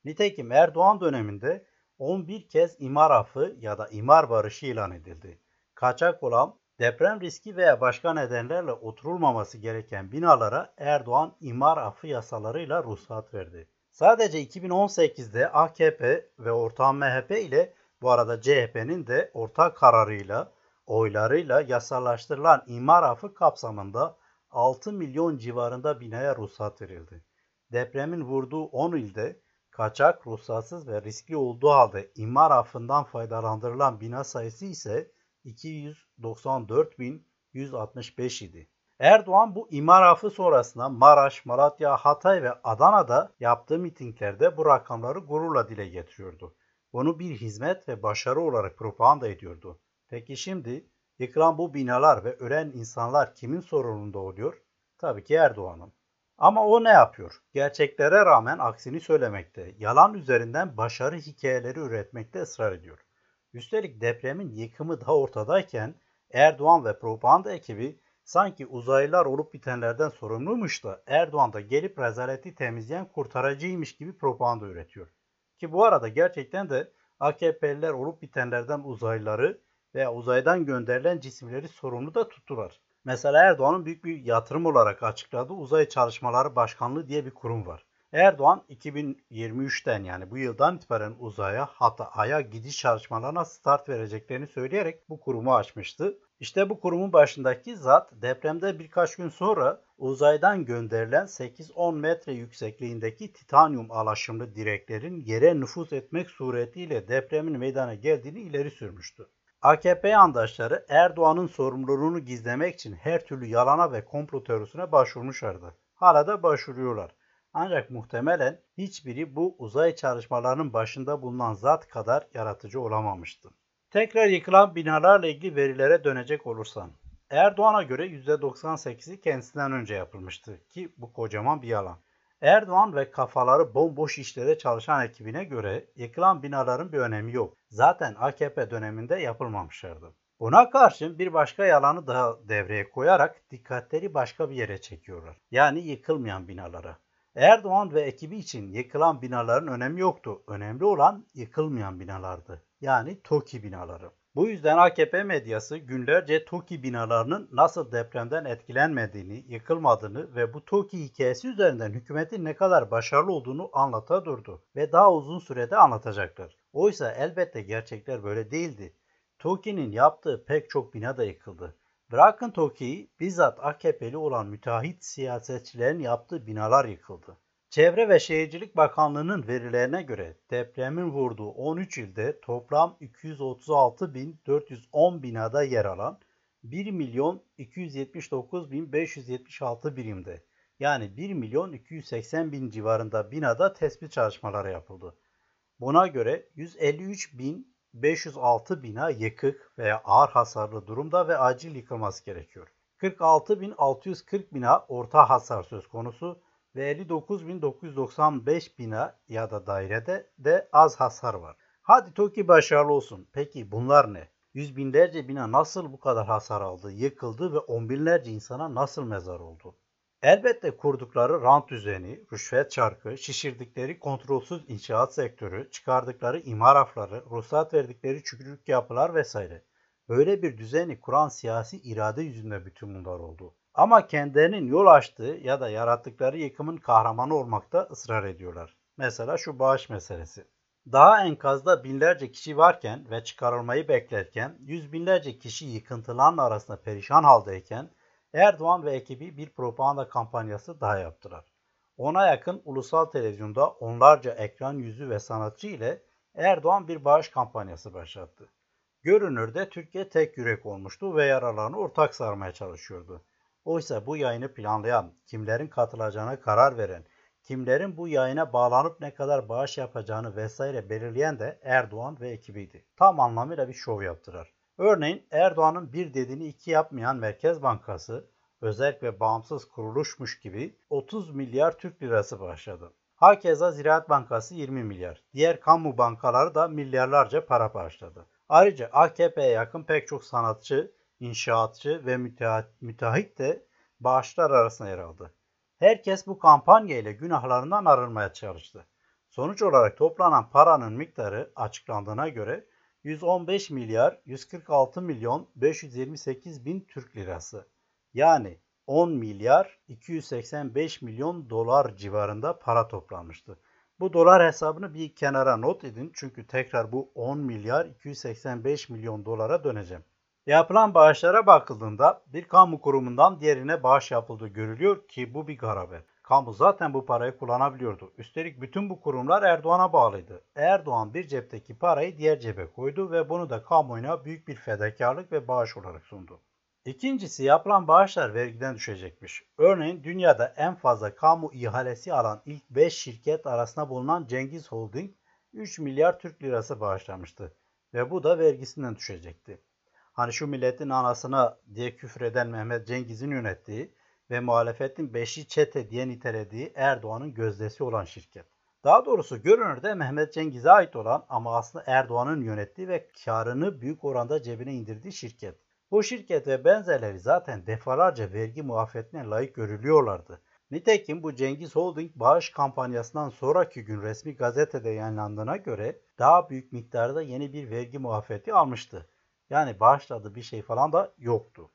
A: Nitekim Erdoğan döneminde 11 kez imar affı ya da imar barışı ilan edildi. Kaçak olan deprem riski veya başka nedenlerle oturulmaması gereken binalara Erdoğan imar affı yasalarıyla ruhsat verdi. Sadece 2018'de AKP ve ortağı MHP ile bu arada CHP'nin de ortak kararıyla, oylarıyla yasallaştırılan imar affı kapsamında 6 milyon civarında binaya ruhsat verildi. Depremin vurduğu 10 ilde kaçak, ruhsatsız ve riskli olduğu halde imar affından faydalandırılan bina sayısı ise 294.165 idi. Erdoğan bu imar affı sonrasında Maraş, Malatya, Hatay ve Adana'da yaptığı mitinglerde bu rakamları gururla dile getiriyordu. Bunu bir hizmet ve başarı olarak propaganda ediyordu. Peki şimdi yıkılan bu binalar ve ölen insanlar kimin sorumluluğunda oluyor? Tabii ki Erdoğan'ın. Ama o ne yapıyor? Gerçeklere rağmen aksini söylemekte, yalan üzerinden başarı hikayeleri üretmekte ısrar ediyor. Üstelik depremin yıkımı da ortadayken Erdoğan ve propaganda ekibi sanki uzaylılar olup bitenlerden sorumluymuş da Erdoğan da gelip rezaleti temizleyen kurtarıcıymış gibi propaganda üretiyor. Ki bu arada gerçekten de AKP'liler olup bitenlerden uzaylıları veya uzaydan gönderilen cisimleri sorumlu da tuttular. Mesela Erdoğan'ın büyük bir yatırım olarak açıkladığı Uzay Çalışmaları Başkanlığı diye bir kurum var. Erdoğan 2023'ten yani bu yıldan itibaren uzaya hatta aya gidiş çalışmalarına start vereceklerini söyleyerek bu kurumu açmıştı. İşte bu kurumun başındaki zat depremde birkaç gün sonra uzaydan gönderilen 8-10 metre yüksekliğindeki titanyum alaşımlı direklerin yere nüfuz etmek suretiyle depremin meydana geldiğini ileri sürmüştü. AKP yandaşları Erdoğan'ın sorumluluğunu gizlemek için her türlü yalana ve komplo teorisine başvurmuşlardı. Hala da başvuruyorlar. Ancak muhtemelen hiçbiri bu uzay çalışmalarının başında bulunan zat kadar yaratıcı olamamıştı. Tekrar yıkılan binalarla ilgili verilere dönecek olursan, Erdoğan'a göre %98'i kendisinden önce yapılmıştı ki bu kocaman bir yalan. Erdoğan ve kafaları bomboş işlere çalışan ekibine göre yıkılan binaların bir önemi yok. Zaten AKP döneminde yapılmamışlardı. Buna karşın bir başka yalanı daha devreye koyarak dikkatleri başka bir yere çekiyorlar. Yani yıkılmayan binalara. Erdoğan ve ekibi için yıkılan binaların önemi yoktu. Önemli olan yıkılmayan binalardı. Yani TOKİ binaları. Bu yüzden AKP medyası günlerce TOKİ binalarının nasıl depremden etkilenmediğini, yıkılmadığını ve bu TOKİ hikayesi üzerinden hükümetin ne kadar başarılı olduğunu anlata durdu ve daha uzun sürede anlatacaklar. Oysa elbette gerçekler böyle değildi. TOKİ'nin yaptığı pek çok bina da yıkıldı. Bırakın TOKİ'yi bizzat AKP'li olan müteahhit siyasetçilerin yaptığı binalar yıkıldı. Çevre ve Şehircilik Bakanlığı'nın verilerine göre depremin vurduğu 13 ilde toplam 236.410 binada yer alan 1 milyon 279.576 birimde yani 1 milyon 280 bin civarında binada tespit çalışmaları yapıldı. Buna göre 153.506 bina yıkık veya ağır hasarlı durumda ve acil yıkılması gerekiyor. 46.640 bina orta hasar söz konusu ve 59.995 bina ya da dairede de az hasar var. Hadi TOKİ başarılı olsun. Peki bunlar ne? Yüz binlerce bina nasıl bu kadar hasar aldı, yıkıldı ve on binlerce insana nasıl mezar oldu? Elbette kurdukları rant düzeni, rüşvet çarkı, şişirdikleri kontrolsüz inşaat sektörü, çıkardıkları imar afları, ruhsat verdikleri çükürlük yapılar vesaire. Böyle bir düzeni kuran siyasi irade yüzünde bütün bunlar oldu. Ama kendilerinin yol açtığı ya da yarattıkları yıkımın kahramanı olmakta ısrar ediyorlar. Mesela şu bağış meselesi. Daha enkazda binlerce kişi varken ve çıkarılmayı beklerken yüz binlerce kişi yıkıntıların arasında perişan haldeyken Erdoğan ve ekibi bir propaganda kampanyası daha yaptılar. Ona yakın ulusal televizyonda onlarca ekran yüzü ve sanatçı ile Erdoğan bir bağış kampanyası başlattı. Görünürde Türkiye tek yürek olmuştu ve yaralarını ortak sarmaya çalışıyordu. Oysa bu yayını planlayan, kimlerin katılacağına karar veren, kimlerin bu yayına bağlanıp ne kadar bağış yapacağını vesaire belirleyen de Erdoğan ve ekibiydi. Tam anlamıyla bir şov yaptılar. Örneğin Erdoğan'ın bir dediğini iki yapmayan Merkez Bankası, özel ve bağımsız kuruluşmuş gibi 30 milyar Türk lirası başladı. Hakeza Ziraat Bankası 20 milyar. Diğer kamu bankaları da milyarlarca para bağışladı. Ayrıca AKP'ye yakın pek çok sanatçı, inşaatçı ve müteahhit de bağışlar arasında yer aldı. Herkes bu kampanya ile günahlarından arınmaya çalıştı. Sonuç olarak toplanan paranın miktarı açıklandığına göre 115 milyar 146 milyon 528 bin Türk lirası. Yani 10 milyar 285 milyon dolar civarında para toplanmıştı. Bu dolar hesabını bir kenara not edin çünkü tekrar bu 10 milyar 285 milyon dolara döneceğim. Yapılan bağışlara bakıldığında bir kamu kurumundan diğerine bağış yapıldığı görülüyor ki bu bir garabet. Kamu zaten bu parayı kullanabiliyordu. Üstelik bütün bu kurumlar Erdoğan'a bağlıydı. Erdoğan bir cepteki parayı diğer cebe koydu ve bunu da kamuoyuna büyük bir fedakarlık ve bağış olarak sundu. İkincisi yapılan bağışlar vergiden düşecekmiş. Örneğin dünyada en fazla kamu ihalesi alan ilk 5 şirket arasında bulunan Cengiz Holding 3 milyar Türk lirası bağışlamıştı ve bu da vergisinden düşecekti. Hani şu milletin anasına diye küfreden Mehmet Cengiz'in yönettiği ve muhalefetin beşi çete diye nitelediği Erdoğan'ın gözdesi olan şirket. Daha doğrusu görünürde Mehmet Cengiz'e ait olan ama aslında Erdoğan'ın yönettiği ve karını büyük oranda cebine indirdiği şirket. Bu şirket ve benzerleri zaten defalarca vergi muafiyetine layık görülüyorlardı. Nitekim bu Cengiz Holding bağış kampanyasından sonraki gün resmi gazetede yayınlandığına göre daha büyük miktarda yeni bir vergi muafiyeti almıştı. Yani bağışladığı bir şey falan da yoktu.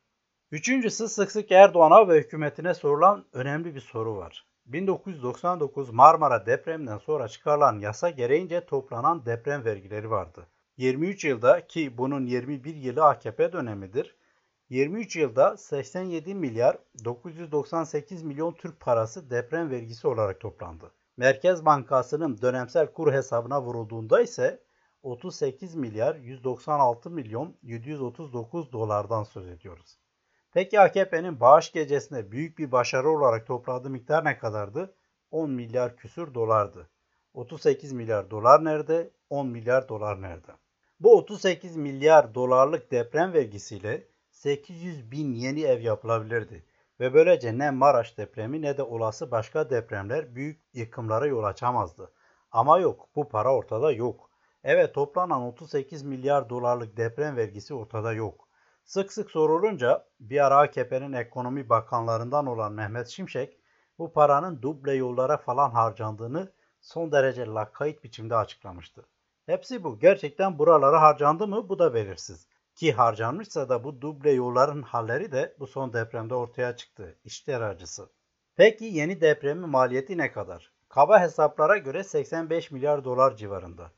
A: Üçüncüsü sık sık Erdoğan'a ve hükümetine sorulan önemli bir soru var. 1999 Marmara depreminden sonra çıkarılan yasa gereğince toplanan deprem vergileri vardı. 23 yılda ki bunun 21 yılı AKP dönemidir. 23 yılda 87 milyar 998 milyon Türk parası deprem vergisi olarak toplandı. Merkez Bankası'nın dönemsel kur hesabına vurulduğunda ise 38 milyar 196 milyon 739 dolardan söz ediyoruz. Peki AKP'nin bağış gecesinde büyük bir başarı olarak topladığı miktar ne kadardı? 10 milyar küsür dolardı. 38 milyar dolar nerede? 10 milyar dolar nerede? Bu 38 milyar dolarlık deprem vergisiyle 800 bin yeni ev yapılabilirdi. Ve böylece ne Maraş depremi ne de olası başka depremler büyük yıkımlara yol açamazdı. Ama yok bu para ortada yok. Evet toplanan 38 milyar dolarlık deprem vergisi ortada yok. Sık sık sorulunca bir ara AKP'nin ekonomi bakanlarından olan Mehmet Şimşek bu paranın duble yollara falan harcandığını son derece lakayt biçimde açıklamıştı. Hepsi bu. Gerçekten buralara harcandı mı bu da belirsiz. Ki harcanmışsa da bu duble yolların halleri de bu son depremde ortaya çıktı. İşler acısı. Peki yeni depremin maliyeti ne kadar? Kaba hesaplara göre 85 milyar dolar civarında.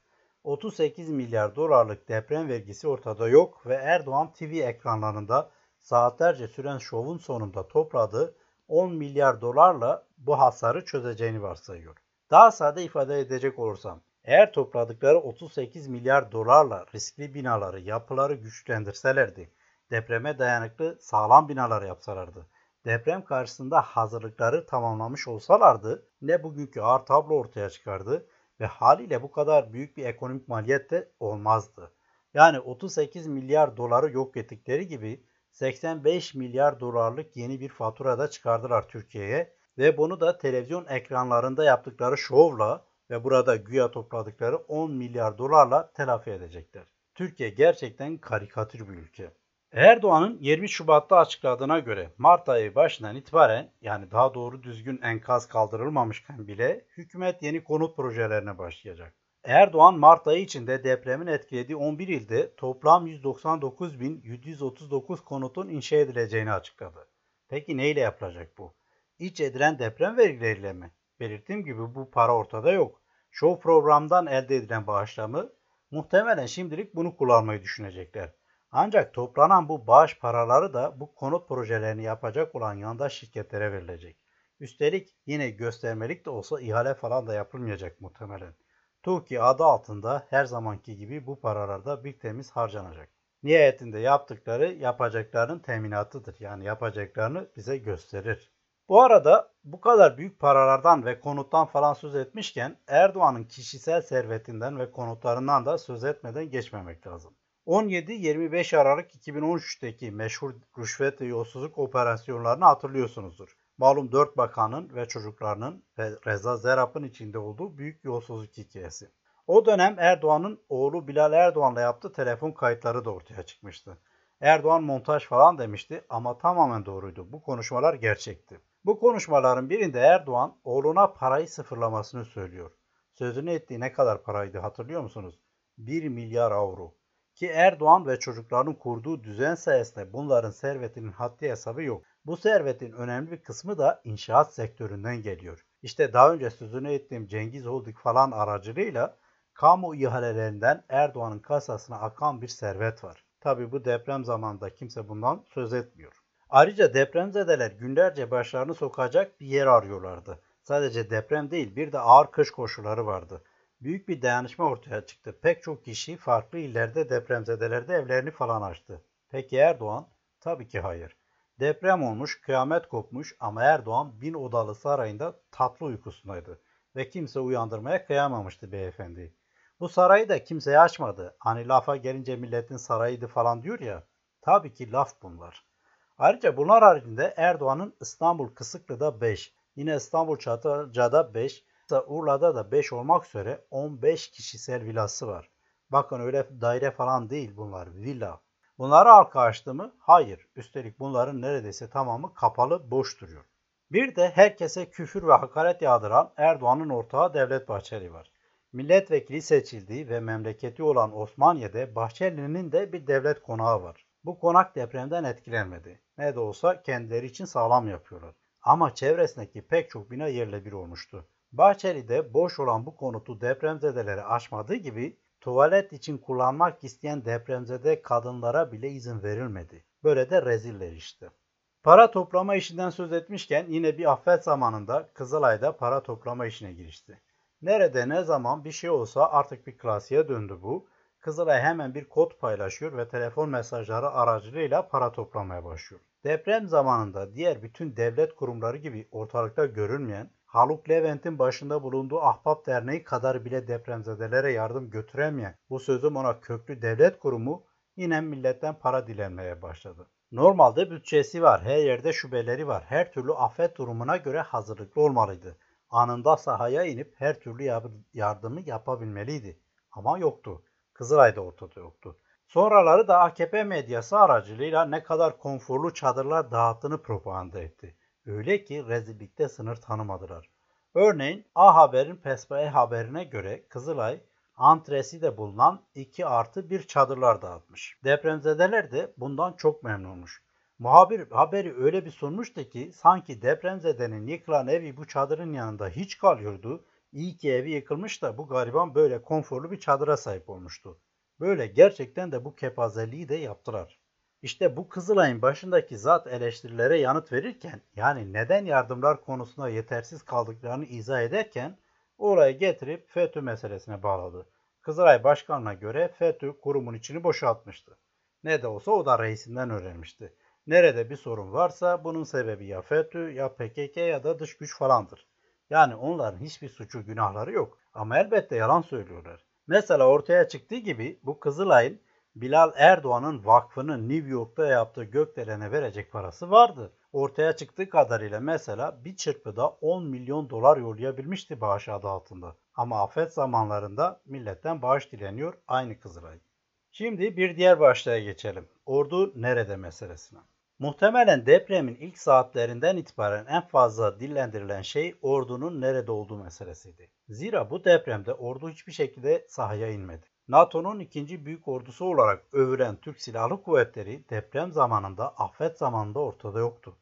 A: 38 milyar dolarlık deprem vergisi ortada yok ve Erdoğan TV ekranlarında saatlerce süren şovun sonunda topladığı 10 milyar dolarla bu hasarı çözeceğini varsayıyor. Daha sade ifade edecek olursam, eğer topladıkları 38 milyar dolarla riskli binaları, yapıları güçlendirselerdi, depreme dayanıklı sağlam binalar yapsalardı, deprem karşısında hazırlıkları tamamlamış olsalardı ne bugünkü ağır tablo ortaya çıkardı ve haliyle bu kadar büyük bir ekonomik maliyet de olmazdı. Yani 38 milyar doları yok ettikleri gibi 85 milyar dolarlık yeni bir fatura da çıkardılar Türkiye'ye ve bunu da televizyon ekranlarında yaptıkları şovla ve burada güya topladıkları 10 milyar dolarla telafi edecekler. Türkiye gerçekten karikatür bir ülke. Erdoğan'ın 20 Şubat'ta açıkladığına göre Mart ayı başından itibaren yani daha doğru düzgün enkaz kaldırılmamışken bile hükümet yeni konut projelerine başlayacak. Erdoğan Mart ayı içinde depremin etkilediği 11 ilde toplam 199.739 konutun inşa edileceğini açıkladı. Peki neyle yapılacak bu? İç edilen deprem vergileriyle mi? Belirttiğim gibi bu para ortada yok. Show programdan elde edilen bağışlamı muhtemelen şimdilik bunu kullanmayı düşünecekler. Ancak toplanan bu bağış paraları da bu konut projelerini yapacak olan yandaş şirketlere verilecek. Üstelik yine göstermelik de olsa ihale falan da yapılmayacak muhtemelen. TOKİ adı altında her zamanki gibi bu paralar da bir temiz harcanacak. Nihayetinde yaptıkları yapacaklarının teminatıdır. Yani yapacaklarını bize gösterir. Bu arada bu kadar büyük paralardan ve konuttan falan söz etmişken Erdoğan'ın kişisel servetinden ve konutlarından da söz etmeden geçmemek lazım. 17-25 Aralık 2013'teki meşhur rüşvet ve yolsuzluk operasyonlarını hatırlıyorsunuzdur. Malum 4 bakanın ve çocuklarının ve Reza Zerap'ın içinde olduğu büyük yolsuzluk hikayesi. O dönem Erdoğan'ın oğlu Bilal Erdoğan'la yaptığı telefon kayıtları da ortaya çıkmıştı. Erdoğan montaj falan demişti ama tamamen doğruydu. Bu konuşmalar gerçekti. Bu konuşmaların birinde Erdoğan oğluna parayı sıfırlamasını söylüyor. Sözünü ettiği ne kadar paraydı hatırlıyor musunuz? 1 milyar avro. Ki Erdoğan ve çocukların kurduğu düzen sayesinde bunların servetinin haddi hesabı yok. Bu servetin önemli bir kısmı da inşaat sektöründen geliyor. İşte daha önce sözünü ettiğim Cengiz Holding falan aracılığıyla kamu ihalelerinden Erdoğan'ın kasasına akan bir servet var. Tabi bu deprem zamanında kimse bundan söz etmiyor. Ayrıca depremzedeler günlerce başlarını sokacak bir yer arıyorlardı. Sadece deprem değil bir de ağır kış koşulları vardı. Büyük bir dayanışma ortaya çıktı. Pek çok kişi farklı illerde depremzedelerde evlerini falan açtı. Peki Erdoğan? Tabii ki hayır. Deprem olmuş, kıyamet kopmuş ama Erdoğan bin odalı sarayında tatlı uykusundaydı ve kimse uyandırmaya kıyamamıştı beyefendi. Bu sarayı da kimseye açmadı. Hani lafa gelince milletin sarayıydı falan diyor ya. Tabii ki laf bunlar. Ayrıca bunlar haricinde Erdoğan'ın İstanbul Kısıklı'da 5, yine İstanbul Çatalca'da 5, Urla'da da 5 olmak üzere 15 kişisel villası var. Bakın öyle daire falan değil bunlar, villa. Bunları halka açtı mı? Hayır. Üstelik bunların neredeyse tamamı kapalı, boş duruyor. Bir de herkese küfür ve hakaret yağdıran Erdoğan'ın ortağı Devlet Bahçeli var. Milletvekili seçildiği ve memleketi olan Osmaniye'de Bahçeli'nin de bir devlet konağı var. Bu konak depremden etkilenmedi. Ne de olsa kendileri için sağlam yapıyorlar. Ama çevresindeki pek çok bina yerle bir olmuştu. Bahçeli'de boş olan bu konutu depremzedelere açmadığı gibi tuvalet için kullanmak isteyen depremzede kadınlara bile izin verilmedi. Böyle de reziller işte. Para toplama işinden söz etmişken yine bir affet zamanında Kızılay'da para toplama işine girişti. Nerede ne zaman bir şey olsa artık bir klasiğe döndü bu. Kızılay hemen bir kod paylaşıyor ve telefon mesajları aracılığıyla para toplamaya başlıyor. Deprem zamanında diğer bütün devlet kurumları gibi ortalıkta görünmeyen Haluk Levent'in başında bulunduğu Ahbap Derneği kadar bile depremzedelere yardım götüremeyen bu sözüm ona köklü devlet kurumu yine milletten para dilenmeye başladı. Normalde bütçesi var, her yerde şubeleri var, her türlü afet durumuna göre hazırlıklı olmalıydı. Anında sahaya inip her türlü yardımı yapabilmeliydi. Ama yoktu. Kızılay da ortada yoktu. Sonraları da AKP medyası aracılığıyla ne kadar konforlu çadırlar dağıttığını propaganda etti. Öyle ki rezillikte sınır tanımadılar. Örneğin A Haber'in Pespae haberine göre Kızılay antresi de bulunan 2 artı 1 çadırlar dağıtmış. Depremzedeler de bundan çok memnunmuş. Muhabir haberi öyle bir sunmuştu ki sanki depremzedenin yıkılan evi bu çadırın yanında hiç kalıyordu. İyi ki evi yıkılmış da bu gariban böyle konforlu bir çadıra sahip olmuştu. Böyle gerçekten de bu kepazeliği de yaptılar. İşte bu Kızılay'ın başındaki zat eleştirilere yanıt verirken yani neden yardımlar konusunda yetersiz kaldıklarını izah ederken olayı getirip FETÖ meselesine bağladı. Kızılay Başkanı'na göre FETÖ kurumun içini boşaltmıştı. Ne de olsa o da reisinden öğrenmişti. Nerede bir sorun varsa bunun sebebi ya FETÖ ya PKK ya da dış güç falandır. Yani onların hiçbir suçu günahları yok. Ama elbette yalan söylüyorlar. Mesela ortaya çıktığı gibi bu Kızılay'ın Bilal Erdoğan'ın vakfının New York'ta yaptığı gökdelene verecek parası vardı. Ortaya çıktığı kadarıyla mesela bir çırpıda 10 milyon dolar yollayabilmişti bağış adı altında. Ama afet zamanlarında milletten bağış dileniyor aynı Kızılay. Şimdi bir diğer başlığa geçelim. Ordu nerede meselesine. Muhtemelen depremin ilk saatlerinden itibaren en fazla dillendirilen şey ordunun nerede olduğu meselesiydi. Zira bu depremde ordu hiçbir şekilde sahaya inmedi. NATO'nun ikinci büyük ordusu olarak övülen Türk Silahlı Kuvvetleri deprem zamanında, afet zamanında ortada yoktu.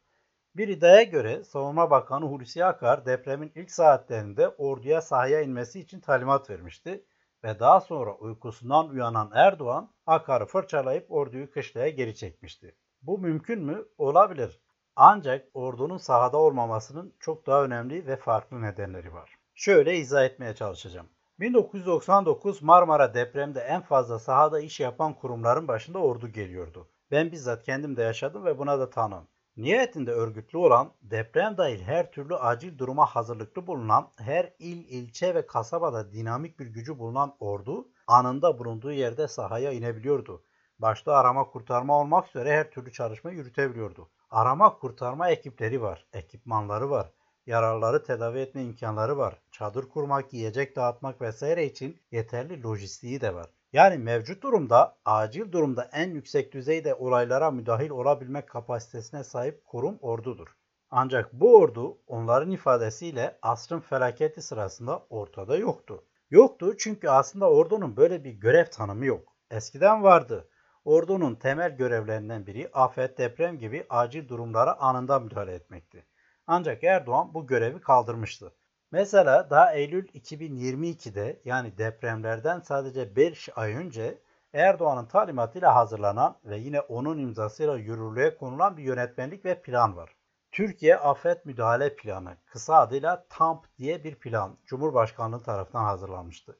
A: Bir iddiaya göre Savunma Bakanı Hulusi Akar depremin ilk saatlerinde orduya sahaya inmesi için talimat vermişti ve daha sonra uykusundan uyanan Erdoğan Akar'ı fırçalayıp orduyu kışlaya geri çekmişti. Bu mümkün mü? Olabilir. Ancak ordunun sahada olmamasının çok daha önemli ve farklı nedenleri var. Şöyle izah etmeye çalışacağım. 1999 Marmara depremde en fazla sahada iş yapan kurumların başında ordu geliyordu. Ben bizzat kendim de yaşadım ve buna da tanım. Nihayetinde örgütlü olan, deprem dahil her türlü acil duruma hazırlıklı bulunan, her il, ilçe ve kasabada dinamik bir gücü bulunan ordu anında bulunduğu yerde sahaya inebiliyordu. Başta arama kurtarma olmak üzere her türlü çalışma yürütebiliyordu. Arama kurtarma ekipleri var, ekipmanları var, yararları tedavi etme imkanları var. Çadır kurmak, yiyecek dağıtmak vesaire için yeterli lojistiği de var. Yani mevcut durumda acil durumda en yüksek düzeyde olaylara müdahil olabilmek kapasitesine sahip kurum ordudur. Ancak bu ordu onların ifadesiyle asrın felaketi sırasında ortada yoktu. Yoktu çünkü aslında ordunun böyle bir görev tanımı yok. Eskiden vardı. Ordunun temel görevlerinden biri afet, deprem gibi acil durumlara anında müdahale etmekti. Ancak Erdoğan bu görevi kaldırmıştı. Mesela daha Eylül 2022'de yani depremlerden sadece 5 ay önce Erdoğan'ın talimatıyla hazırlanan ve yine onun imzasıyla yürürlüğe konulan bir yönetmenlik ve plan var. Türkiye Afet Müdahale Planı, kısa adıyla TAMP diye bir plan Cumhurbaşkanlığı tarafından hazırlanmıştı.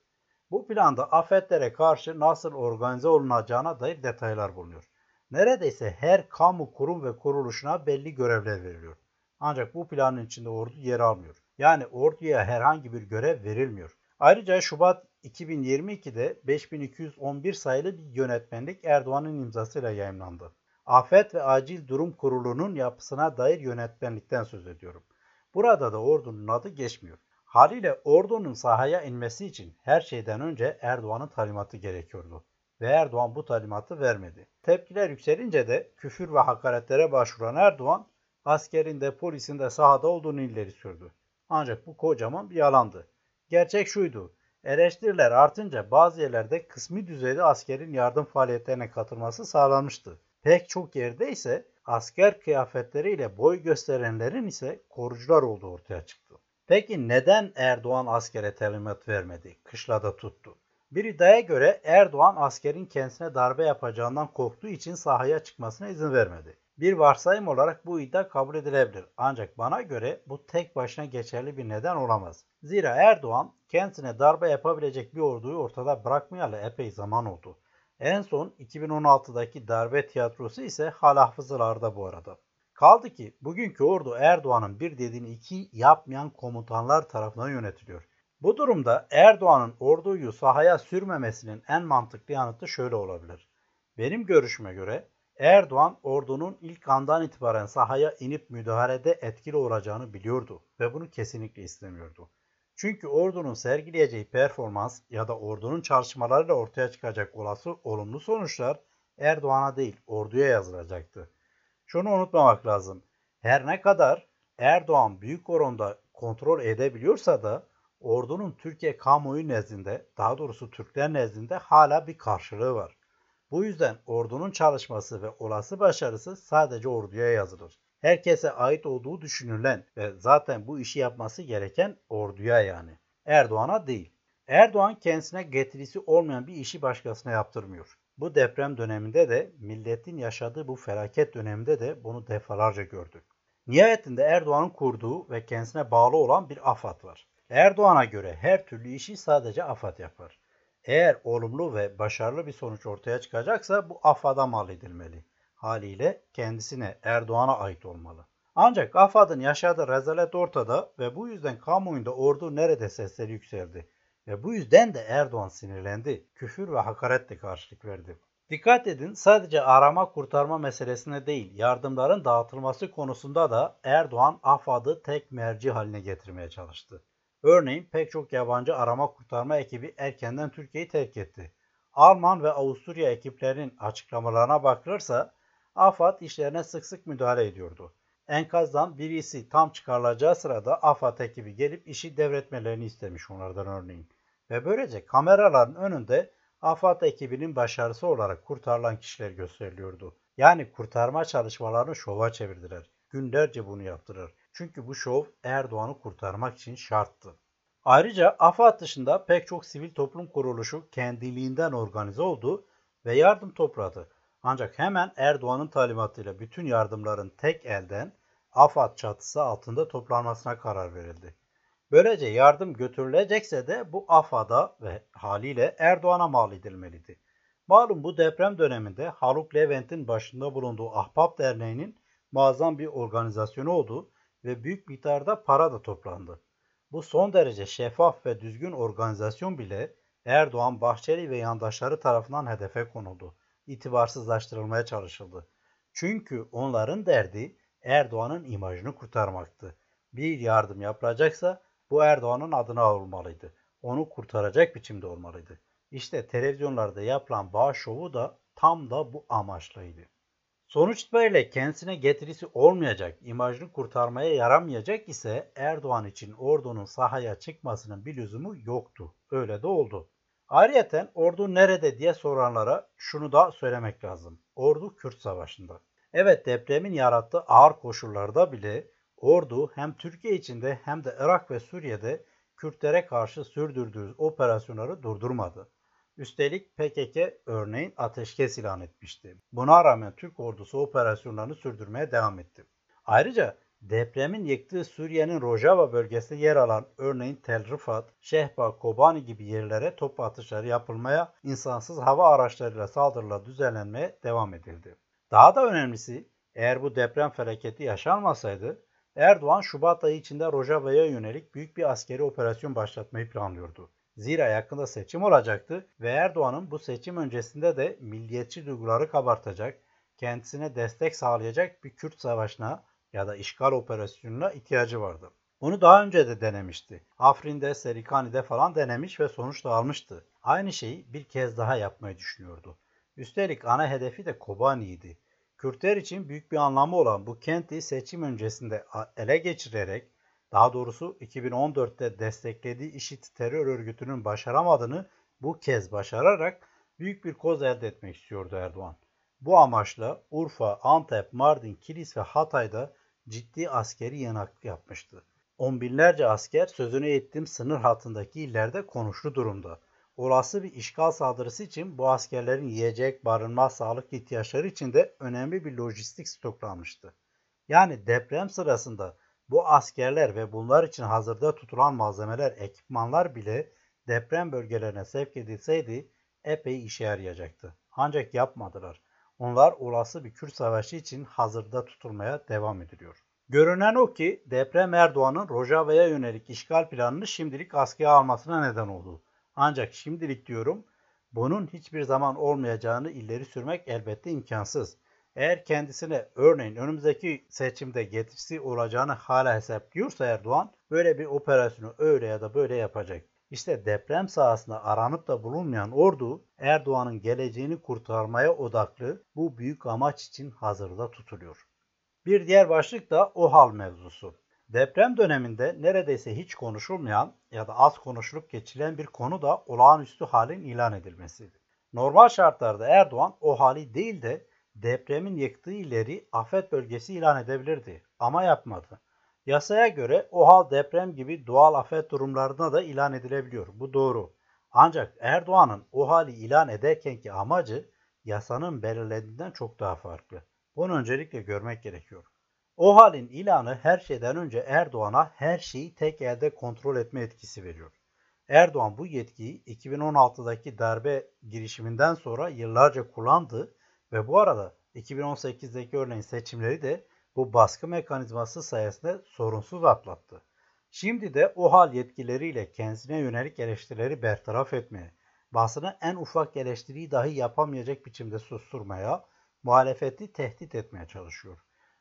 A: Bu planda afetlere karşı nasıl organize olunacağına dair detaylar bulunuyor. Neredeyse her kamu kurum ve kuruluşuna belli görevler veriliyor. Ancak bu planın içinde ordu yer almıyor. Yani orduya herhangi bir görev verilmiyor. Ayrıca Şubat 2022'de 5211 sayılı bir yönetmenlik Erdoğan'ın imzasıyla yayınlandı. Afet ve Acil Durum Kurulu'nun yapısına dair yönetmenlikten söz ediyorum. Burada da ordunun adı geçmiyor. Haliyle ordunun sahaya inmesi için her şeyden önce Erdoğan'ın talimatı gerekiyordu. Ve Erdoğan bu talimatı vermedi. Tepkiler yükselince de küfür ve hakaretlere başvuran Erdoğan askerin de polisin de sahada olduğunu ileri sürdü. Ancak bu kocaman bir yalandı. Gerçek şuydu. Eleştiriler artınca bazı yerlerde kısmi düzeyde askerin yardım faaliyetlerine katılması sağlanmıştı. Pek çok yerde ise asker kıyafetleriyle boy gösterenlerin ise korucular olduğu ortaya çıktı. Peki neden Erdoğan askere talimat vermedi? Kışlada tuttu. Bir iddiaya göre Erdoğan askerin kendisine darbe yapacağından korktuğu için sahaya çıkmasına izin vermedi. Bir varsayım olarak bu iddia kabul edilebilir. Ancak bana göre bu tek başına geçerli bir neden olamaz. Zira Erdoğan kendisine darbe yapabilecek bir orduyu ortada bırakmayalı epey zaman oldu. En son 2016'daki darbe tiyatrosu ise hala hafızalarda bu arada. Kaldı ki bugünkü ordu Erdoğan'ın bir dediğini iki yapmayan komutanlar tarafından yönetiliyor. Bu durumda Erdoğan'ın orduyu sahaya sürmemesinin en mantıklı yanıtı şöyle olabilir. Benim görüşüme göre Erdoğan ordunun ilk andan itibaren sahaya inip müdahalede etkili olacağını biliyordu ve bunu kesinlikle istemiyordu. Çünkü ordunun sergileyeceği performans ya da ordunun çalışmalarıyla ortaya çıkacak olası olumlu sonuçlar Erdoğan'a değil orduya yazılacaktı. Şunu unutmamak lazım. Her ne kadar Erdoğan büyük oranda kontrol edebiliyorsa da ordunun Türkiye kamuoyu nezdinde, daha doğrusu Türkler nezdinde hala bir karşılığı var. Bu yüzden ordunun çalışması ve olası başarısı sadece orduya yazılır. Herkese ait olduğu düşünülen ve zaten bu işi yapması gereken orduya yani. Erdoğan'a değil. Erdoğan kendisine getirisi olmayan bir işi başkasına yaptırmıyor. Bu deprem döneminde de milletin yaşadığı bu felaket döneminde de bunu defalarca gördük. Nihayetinde Erdoğan'ın kurduğu ve kendisine bağlı olan bir AFAD var. Erdoğan'a göre her türlü işi sadece AFAD yapar. Eğer olumlu ve başarılı bir sonuç ortaya çıkacaksa bu AFAD'a mal edilmeli. Haliyle kendisine Erdoğan'a ait olmalı. Ancak AFAD'ın yaşadığı rezalet ortada ve bu yüzden kamuoyunda ordu nerede sesleri yükseldi. Ve bu yüzden de Erdoğan sinirlendi. Küfür ve hakaretle karşılık verdi. Dikkat edin sadece arama kurtarma meselesine değil yardımların dağıtılması konusunda da Erdoğan AFAD'ı tek merci haline getirmeye çalıştı. Örneğin pek çok yabancı arama kurtarma ekibi erkenden Türkiye'yi terk etti. Alman ve Avusturya ekiplerinin açıklamalarına bakılırsa AFAD işlerine sık sık müdahale ediyordu. Enkazdan birisi tam çıkarılacağı sırada AFAD ekibi gelip işi devretmelerini istemiş onlardan örneğin. Ve böylece kameraların önünde AFAD ekibinin başarısı olarak kurtarılan kişiler gösteriliyordu. Yani kurtarma çalışmalarını şova çevirdiler. Günlerce bunu yaptılar. Çünkü bu şov Erdoğan'ı kurtarmak için şarttı. Ayrıca AFAD dışında pek çok sivil toplum kuruluşu kendiliğinden organize oldu ve yardım topladı. Ancak hemen Erdoğan'ın talimatıyla bütün yardımların tek elden AFAD çatısı altında toplanmasına karar verildi. Böylece yardım götürülecekse de bu AFAD'a ve haliyle Erdoğan'a mal edilmeliydi. Malum bu deprem döneminde Haluk Levent'in başında bulunduğu Ahbap Derneği'nin muazzam bir organizasyonu oldu ve büyük miktarda para da toplandı. Bu son derece şeffaf ve düzgün organizasyon bile Erdoğan, Bahçeli ve yandaşları tarafından hedefe konuldu. İtibarsızlaştırılmaya çalışıldı. Çünkü onların derdi Erdoğan'ın imajını kurtarmaktı. Bir yardım yapılacaksa bu Erdoğan'ın adına olmalıydı. Onu kurtaracak biçimde olmalıydı. İşte televizyonlarda yapılan bağış şovu da tam da bu amaçlıydı. Sonuç itibariyle kendisine getirisi olmayacak, imajını kurtarmaya yaramayacak ise Erdoğan için ordunun sahaya çıkmasının bir lüzumu yoktu. Öyle de oldu. Ayrıca ordu nerede diye soranlara şunu da söylemek lazım. Ordu Kürt Savaşı'nda. Evet depremin yarattığı ağır koşullarda bile ordu hem Türkiye içinde hem de Irak ve Suriye'de Kürtlere karşı sürdürdüğü operasyonları durdurmadı. Üstelik PKK örneğin ateşkes ilan etmişti. Buna rağmen Türk ordusu operasyonlarını sürdürmeye devam etti. Ayrıca depremin yıktığı Suriye'nin Rojava bölgesinde yer alan örneğin Tel Rifat, Şehba, Kobani gibi yerlere top atışları yapılmaya, insansız hava araçlarıyla saldırılar düzenlenmeye devam edildi. Daha da önemlisi eğer bu deprem felaketi yaşanmasaydı Erdoğan Şubat ayı içinde Rojava'ya yönelik büyük bir askeri operasyon başlatmayı planlıyordu. Zira yakında seçim olacaktı ve Erdoğan'ın bu seçim öncesinde de milliyetçi duyguları kabartacak, kendisine destek sağlayacak bir Kürt savaşına ya da işgal operasyonuna ihtiyacı vardı. Bunu daha önce de denemişti. Afrin'de, Serikani'de falan denemiş ve sonuç da almıştı. Aynı şeyi bir kez daha yapmayı düşünüyordu. Üstelik ana hedefi de Kobani'ydi. Kürtler için büyük bir anlamı olan bu kenti seçim öncesinde ele geçirerek daha doğrusu 2014'te desteklediği IŞİD terör örgütünün başaramadığını bu kez başararak büyük bir koz elde etmek istiyordu Erdoğan. Bu amaçla Urfa, Antep, Mardin, Kilis ve Hatay'da ciddi askeri yanak yapmıştı. On binlerce asker sözünü ettiğim sınır hattındaki illerde konuşlu durumda. Olası bir işgal saldırısı için bu askerlerin yiyecek, barınma, sağlık ihtiyaçları için de önemli bir lojistik stoklanmıştı. Yani deprem sırasında bu askerler ve bunlar için hazırda tutulan malzemeler, ekipmanlar bile deprem bölgelerine sevk edilseydi epey işe yarayacaktı. Ancak yapmadılar. Onlar olası bir Kürt savaşı için hazırda tutulmaya devam ediliyor. Görünen o ki deprem Erdoğan'ın Rojava'ya yönelik işgal planını şimdilik askıya almasına neden oldu. Ancak şimdilik diyorum bunun hiçbir zaman olmayacağını ileri sürmek elbette imkansız. Eğer kendisine örneğin önümüzdeki seçimde getirisi olacağını hala hesaplıyorsa Erdoğan böyle bir operasyonu öyle ya da böyle yapacak. İşte deprem sahasında aranıp da bulunmayan ordu Erdoğan'ın geleceğini kurtarmaya odaklı bu büyük amaç için hazırda tutuluyor. Bir diğer başlık da OHAL mevzusu. Deprem döneminde neredeyse hiç konuşulmayan ya da az konuşulup geçilen bir konu da olağanüstü halin ilan edilmesiydi. Normal şartlarda Erdoğan o hali değil de depremin yıktığı illeri afet bölgesi ilan edebilirdi ama yapmadı. Yasaya göre o hal deprem gibi doğal afet durumlarına da ilan edilebiliyor. Bu doğru. Ancak Erdoğan'ın o hali ilan ederkenki amacı yasanın belirlediğinden çok daha farklı. Bunu öncelikle görmek gerekiyor. O halin ilanı her şeyden önce Erdoğan'a her şeyi tek elde kontrol etme etkisi veriyor. Erdoğan bu yetkiyi 2016'daki darbe girişiminden sonra yıllarca kullandı ve bu arada 2018'deki örneğin seçimleri de bu baskı mekanizması sayesinde sorunsuz atlattı. Şimdi de o hal yetkileriyle kendisine yönelik eleştirileri bertaraf etmeye, basını en ufak eleştiriyi dahi yapamayacak biçimde susturmaya, muhalefeti tehdit etmeye çalışıyor.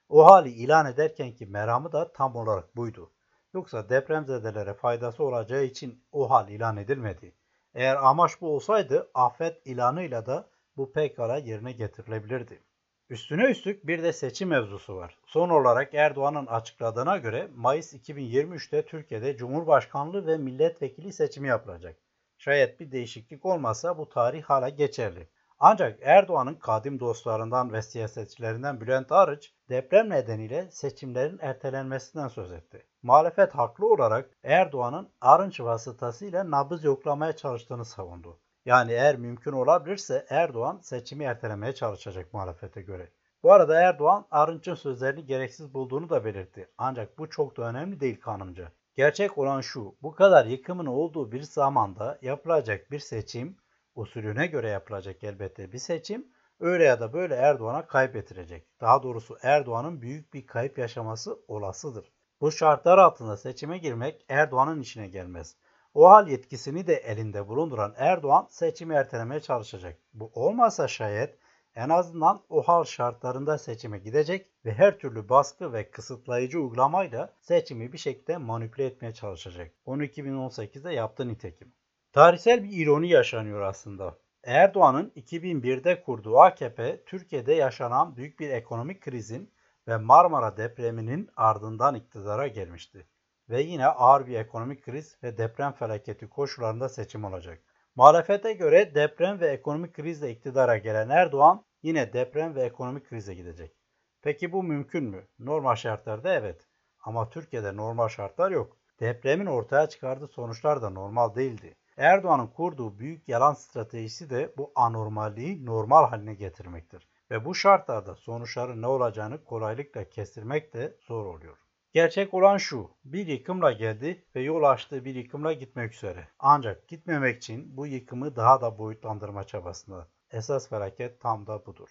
A: O hali ilan ederken ki meramı da tam olarak buydu. Yoksa depremzedelere faydası olacağı için o hal ilan edilmedi. Eğer amaç bu olsaydı afet ilanıyla da bu pekala yerine getirilebilirdi. Üstüne üstlük bir de seçim mevzusu var. Son olarak Erdoğan'ın açıkladığına göre Mayıs 2023'te Türkiye'de Cumhurbaşkanlığı ve milletvekili seçimi yapılacak. Şayet bir değişiklik olmazsa bu tarih hala geçerli. Ancak Erdoğan'ın kadim dostlarından ve siyasetçilerinden Bülent Arıç deprem nedeniyle seçimlerin ertelenmesinden söz etti. Muhalefet haklı olarak Erdoğan'ın Arınç vasıtasıyla nabız yoklamaya çalıştığını savundu. Yani eğer mümkün olabilirse Erdoğan seçimi ertelemeye çalışacak muhalefete göre. Bu arada Erdoğan Arınç'ın sözlerini gereksiz bulduğunu da belirtti. Ancak bu çok da önemli değil kanımca. Gerçek olan şu, bu kadar yıkımın olduğu bir zamanda yapılacak bir seçim, usulüne göre yapılacak elbette bir seçim, öyle ya da böyle Erdoğan'a kaybettirecek. Daha doğrusu Erdoğan'ın büyük bir kayıp yaşaması olasıdır. Bu şartlar altında seçime girmek Erdoğan'ın işine gelmez. O hal yetkisini de elinde bulunduran Erdoğan seçimi ertelemeye çalışacak. Bu olmasa şayet en azından o hal şartlarında seçime gidecek ve her türlü baskı ve kısıtlayıcı uygulamayla seçimi bir şekilde manipüle etmeye çalışacak. Onu 2018'de yaptı nitekim. Tarihsel bir ironi yaşanıyor aslında. Erdoğan'ın 2001'de kurduğu AKP, Türkiye'de yaşanan büyük bir ekonomik krizin ve Marmara depreminin ardından iktidara gelmişti. Ve yine ağır bir ekonomik kriz ve deprem felaketi koşullarında seçim olacak. Muhalefete göre deprem ve ekonomik krizle iktidara gelen Erdoğan yine deprem ve ekonomik krize gidecek. Peki bu mümkün mü? Normal şartlarda evet. Ama Türkiye'de normal şartlar yok. Depremin ortaya çıkardığı sonuçlar da normal değildi. Erdoğan'ın kurduğu büyük yalan stratejisi de bu anormalliği normal haline getirmektir. Ve bu şartlarda sonuçların ne olacağını kolaylıkla kestirmek de zor oluyor. Gerçek olan şu, bir yıkımla geldi ve yol açtığı bir yıkımla gitmek üzere. Ancak gitmemek için bu yıkımı daha da boyutlandırma çabasında. Esas felaket tam da budur.